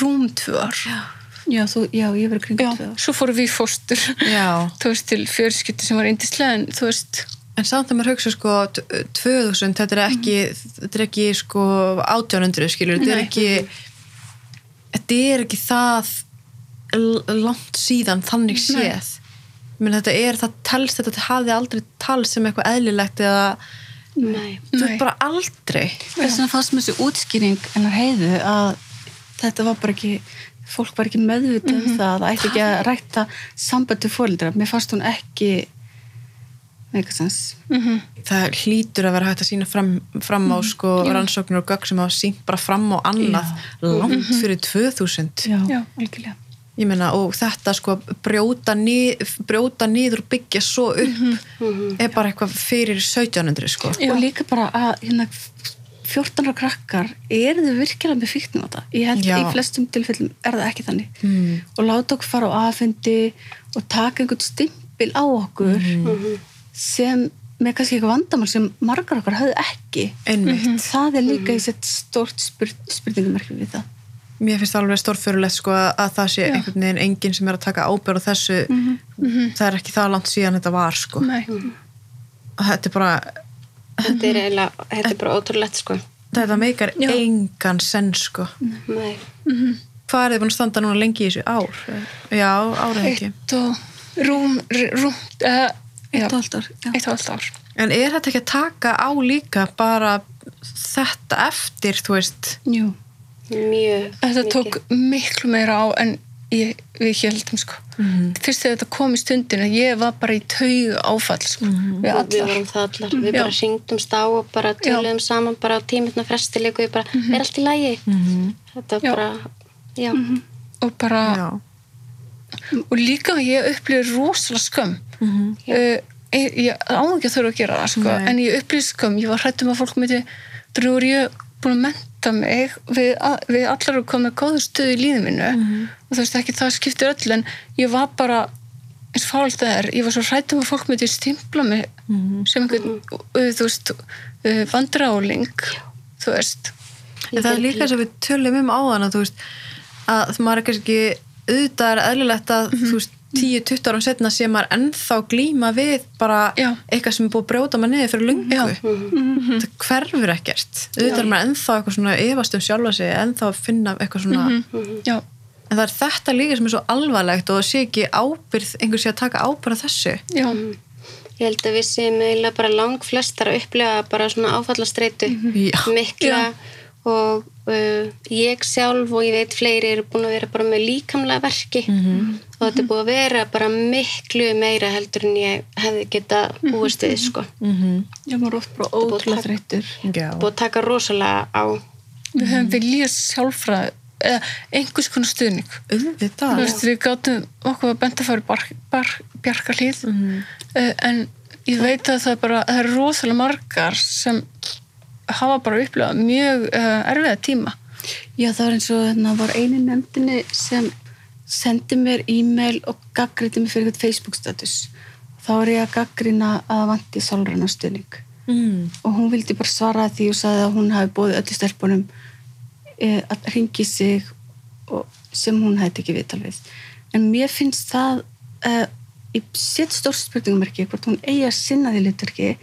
rúm tvö ár já, þú, já, ég verið kringum já, tvö ár. svo fórum við Já. þú veist, til fjörskipti sem var indislega en þú veist, En samt að maður hugsa sko t- 2000, þetta er ekki, þetta er ekki sko 1800 skilur, þetta er ekki, þetta er ekki það langt síðan þannig séð. Menn þetta er, það telst, þetta hafði aldrei talst sem eitthvað eðlilegt eða, Nei. þú veit bara aldrei. þess vegna fannst mér þessu útskýring hennar heiðu að þetta var bara ekki fólk var ekki meðvitað það að það ætti ekki að rækta sambandi fórildra mér fannst hún ekki meikasens Það hlýtur að vera hægt að sína fram, fram á sko rannsóknir og gögg sem hafa sínt bara fram á annað langt fyrir 2000. já, Já. algjörlega. Ég meina, og þetta sko brjóta, nið, brjóta niður og byggja svo upp er bara eitthvað fyrir 1700 sko. Já. og líka bara að hérna, 14 ára krakkar eru þau virkilega með fíknum á þetta? Ég held Já. að í flestum tilfellum er það ekki þannig. Mm. og láta okkur fara á aðfendi og taka einhvern stimpil á okkur sem með kannski eitthvað vandamál sem margar okkar höfðu ekki Einmitt. það er líka í sett stort spur, spurningumarki við það Mér finnst alveg stórfyrulegt sko að, að það sé einhvern veginn enginn sem er að taka ábyrð á þessu. Það er ekki það langt síðan þetta var sko. nei Þetta er bara, Þetta er eiginlega, þetta er bara ótrúlegt sko. þetta meikar Já. engan senn sko. Nei. Hvað er þið búin að standa núna lengi í þessu ár? Já, árið ekki. og rúm, rúm uh, eitt og allt ár já. eitt og allt ár En er þetta ekki að taka á líka bara þetta eftir, þú veist? Jú. Mjög þetta mikið. tók miklu meira á en ég, við heldum sko fyrst þegar þetta kom í stundin að ég var bara í taugu áfall sko, við við allar vorum það allar, við Já. bara syngdumst á og bara töluðum saman bara á tímitna frestileiku við bara, er allt í lagi þetta Já. bara, já og bara, Já. og líka ég upplýði rosalega skömm uh, ég, ég á ekki að þurfa að gera það sko, en ég upplýði skömm ég var hrættum að fólk myndi er ég búin að menta mig við, að, við allar erum komið góður stöð í líðinu mínu. Og þú veist ekki það skiptir öll en ég var bara eins fált það er, ég var svo hrættum að fólk myndi stimpla mig sem einhvern þú veist, uh, vandráling þú veist. En það er líka sem við tölum um áðan að þú veist að maður er kannski auðvitað er eðlilegt að þú veist 10-20 árum setna sé maður ennþá glíma við bara Já. eitthvað sem er búið að brjóta maður niður fyrir lungu Já. það hverfur ekkert. Auðvitað er maður ennþá eitthvað svona efast um sjálfa sig ennþá að finna eitthvað svona já, en það er þetta líka sem er svo alvarlegt og það sé ekki ábyrð einhver sé að taka ábyrð þessu. Já, ég held að við séum eiginlega bara lang flestar að upplega bara svona áfallastreitu Já. mikla Já. og ég sjálf og ég veit fleiri eru búin að vera bara með líkamlega verki. Og þetta er búið að vera bara miklu meira heldur en ég hefði geta búist við sko. Já, maður er oft bara ótrúlega. Já. búið að taka rosalega á. Við höfum viljað sjálfræði eða einhvers konar stuðning. Auðvitað. Þú veist, við gátum okkur að benda að fara bar, bar, bjarkarlíð uh, en ég veit að það er bara það er rosalega margar sem hafa bara upplifað mjög uh, erfiða tíma Já, það var eins og þarna var eini nefndinni sem sendi mér e-mail og gaggríti mig fyrir eitthvað Facebook-status. Þá var ég að gaggrina að það vanti sálræna stuðning. mm. Og hún vildi bara svara því og sagði að hún hafi bóðið öllu stelpunum e, að ringi sig sem hún hefði ekki viðtal við. En mér finnst það e, í sitt stórt spurningumarki hvort hún eigi að sinna því liturki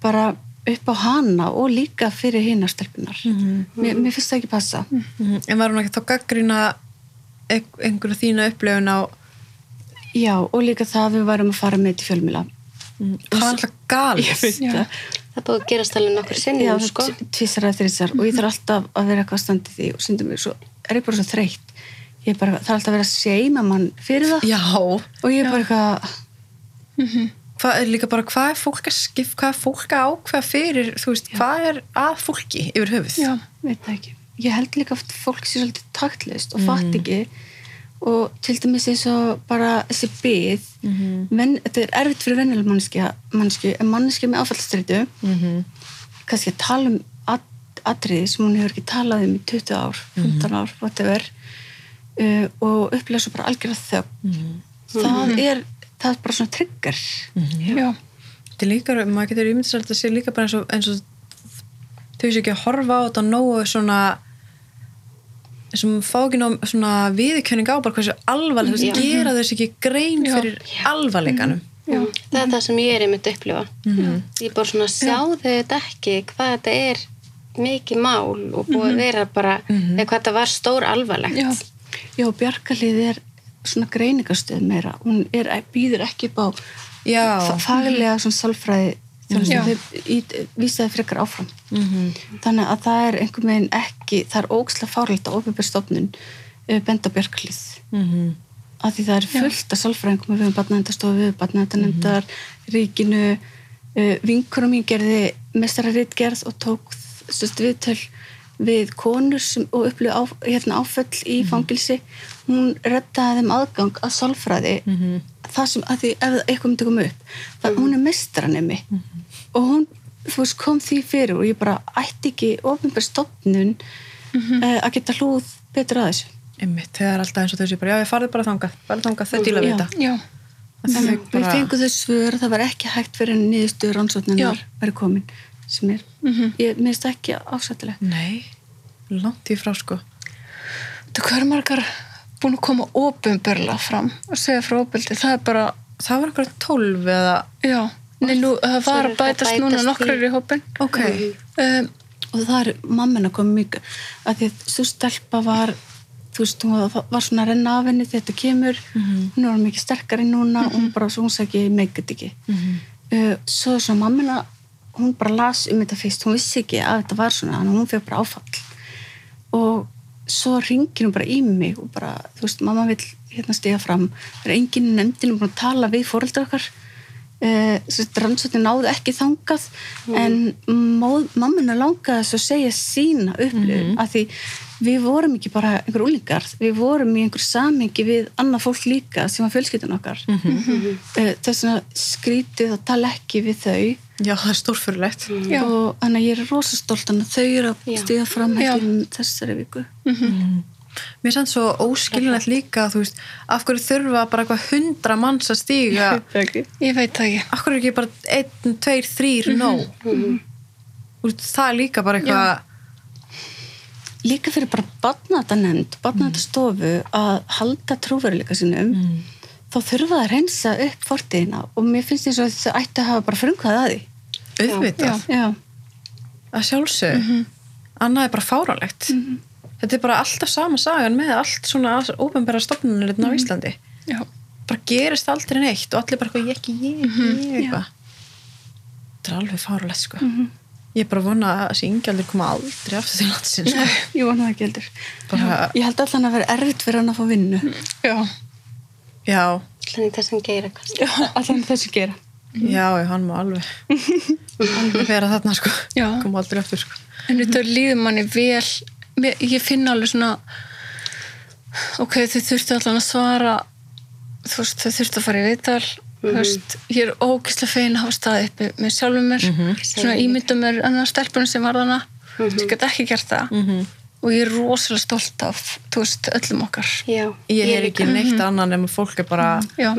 bara upp á hana og líka fyrir hina stelpunar. Mér, mér finnst það ekki passa. Mhm. En var hún ekki þá gaggrina einhverju þína upplifun á Já, og líka það að við varum að fara með til fjölmila Það er alltaf. Já. Það er búið að gerast alveg nokkur sinnum, Já, sko. tvísar að þrýsar og ég þarf alltaf að vera eitthvað að standa í því og syndum mig, svo er ég bara svo þreytt ég er bara, það er alltaf að vera að seima mann fyrir það Já. og ég er bara eitthvað Hvað er líka bara, hvað er fólk að skip, hvað er fólk að ákveða fyrir, þú veist, hvað er að fólki yfir höfuð? Já. veit það ekki. Ég held líka að fólk sé svolítið taktlist og fatt ekki. Og til dæmis eins og bara þessi byð mm þetta er erfitt fyrir venjuleg mannskja mannskju, en mannskja með áfallstreitu Mhm. kannski að tala um at, atriði sem hún hefur ekki talað um í 20 ár, 15 ár, whatever. Uh, og upplega svo bara algjörða þögn. Það er það er bara svona trigger Já. Þetta er líka, maður getur ímyndis að þetta sé líka bara eins og, eins og þau séu ekki að horfa á þetta nógu svona eins og maður fá ekki nóg svona viðurkjöning á bara hversu alvarlega, þú veist, gera þess ekki grein Já. fyrir alvarleikanum. Já. Það er það sem ég er einmitt að upplifa. Ég bara svona sjáðu þetta ekki hvað þetta er mikið mál og búið að vera bara, eða hvað þetta var stór alvarlegt. Já. já, Bjarkarlið er svona greiningarstöð meira. Hún er, býður ekki upp á faglega svona að þau vísaði frekar áfram. Mhm. þannig að það er einhvern veginn ekki það er ógsla fárlegt að ofinbjörnstofnun uh, benda á Bjarkarlið Mhm. að því það er fullt af sálfræðingum við höfum barnaðendastofu, barnaðendanendar ríkinu. Uh, vinkurum mín gerði mestararittgerð og tók viðtöl við konur sem, og upplöðu á, hérna, áföll í fangilsi hún reddaði þeim aðgang að sálfræði. Það sem að því ef eitthvað myndi koma upp það, hún er mestaranemi og hún veist, kom því fyrir og ég bara ætti ekki ofinbær stofnun uh, að geta hlúð betur að þessu. Einmitt, þegar er alltaf eins og þau séu bara, já, ég farið bara þangað, bara þangað, þau díla við Já. þetta. Við fengum þau svör að það var ekki hægt fyrir niðurstöður rannsóknunar væri komin sem er, ég minnst ekki ásættileg Nei, langt í frá sko. Þú er margar búin að koma ofinbörla fram og segja frá ofbeldi? Það er bara, Það var einhverja tólf eða, já. Nei, nú, það var að bætast bætast núna í. nokkrar í hópin. ok, Um, og það er mammin að koma mikið að því að svo stelpa var þú veist, hún var, svona að renna af henni þegar þetta kemur, hún var mikið sterkari núna og hún bara, svo hún sagði ekki meikut ekki uh, svo svo mammin að hún bara las um þetta fyrst. Hún vissi ekki að þetta var svona, þannig að hún fekk bara áfall. Og svo ringir hún bara í mig og bara, þú veist, mamma vill hérna stiga fram, það er enginn í nefndinu búin að tala við fóreldra okkar. Uh, rannsóttin náði ekki þangað. En móð, mammina langaði þess að segja sína upplifun mm. að því við vorum ekki bara einhver úlingar, við vorum í einhver samengi við annað fólk líka sem var fjölskyldun okkar mm -hmm. þess að skrítið að tala ekki við þau já, það er stórfyrirlegt. Já. og þannig að ég er rosa stolt þannig að þau eru að stiga fram þessari viku Mér er samt svo óskilinlegt líka, þú veist, af hverju þurfa bara eitthvað hundra manns að stíga, ég veit það ekki. af hverju er ekki bara einn, tveir, þrýr, nóg? Þú veist, Það er líka bara eitthvað, líka fyrir bara barnaðanemnd, barnaðastofu að halda trúveruleika sinum þá þurfa það að reynsa upp fortíðina og mér finnst eins og þau ætti að hafa bara frumkvæðið að því. Auðvitað, já, að sjálfsög, annað er bara fáránlegt. Þetta er bara alltaf sama sagan með allt svona ópenbæra stofnunir á Íslandi. Já. Bara gerist aldrei neitt og allir bara ég ekki, ég ekki, ég eitthvað. Þetta er alveg fáránlegt, sko. Ég er bara að vona að þessi yngjaldir koma aldrei aftur til landsins, sko. ég vona það ekki heldur Bara, ég held allan að vera erfitt fyrir hann að fá vinnu Já. já, Þannig þessum geira kannski. allan þessu gera já, hann má alveg, alveg vera þarna, sko. Já. Koma aldrei aftur, sko. En þetta líður manni vel, ég finna alveg svona, ok, þau þurftu allan að svara, þú veist, þau þurftu að fara í viðtal, þú veist, ég er ógislega fein að hafa staðið uppi með sjálfum mér, svona ímynda mér. annar stelpunum sem var þarna, ég get ekki gert það. Og ég er rosalega stolt af, þú veist, öllum okkar. Já. Ég er ekki neitt annað nema fólk er bara, Já,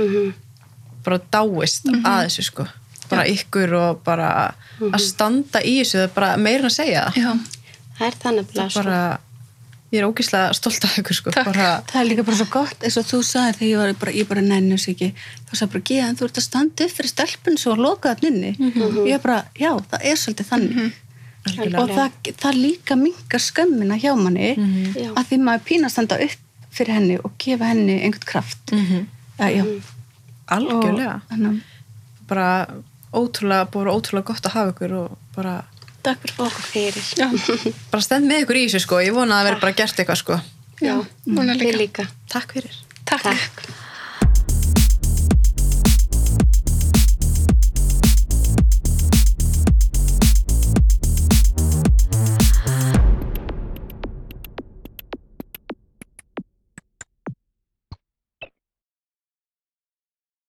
bara dáist að þessu, sko. Bara ykkur og bara að standa í þessu, það er bara meira en að segja. Það. já, Það er sko. Bara, ég er ógislega stolt af ykkur, sko. Bara, það er líka bara svo gott eins og þú sagðir þegar ég var bara, ég bara nennu sig ekki þá sagði bara, en þú ert að standa upp fyrir stelpun svo að loka það nynni og ég bara, já, það er svolítið þannig algjörlega. og það, það líka mingar skömmina hjá manni Já. að því maður pína að standa upp fyrir henni og gefa henni einhvern kraft Mhm. ja, já. Algjörlega. og, bara ótrúlega, bara ótrúlega gott að hafa ykkur og bara, Takk fyrir fólk. fyrir. Já, bara stend með ykkur í þessu sko, ég vona að það veri bara gert eitthvað sko. Já, er við líka. líka. Takk fyrir. Takk. Takk.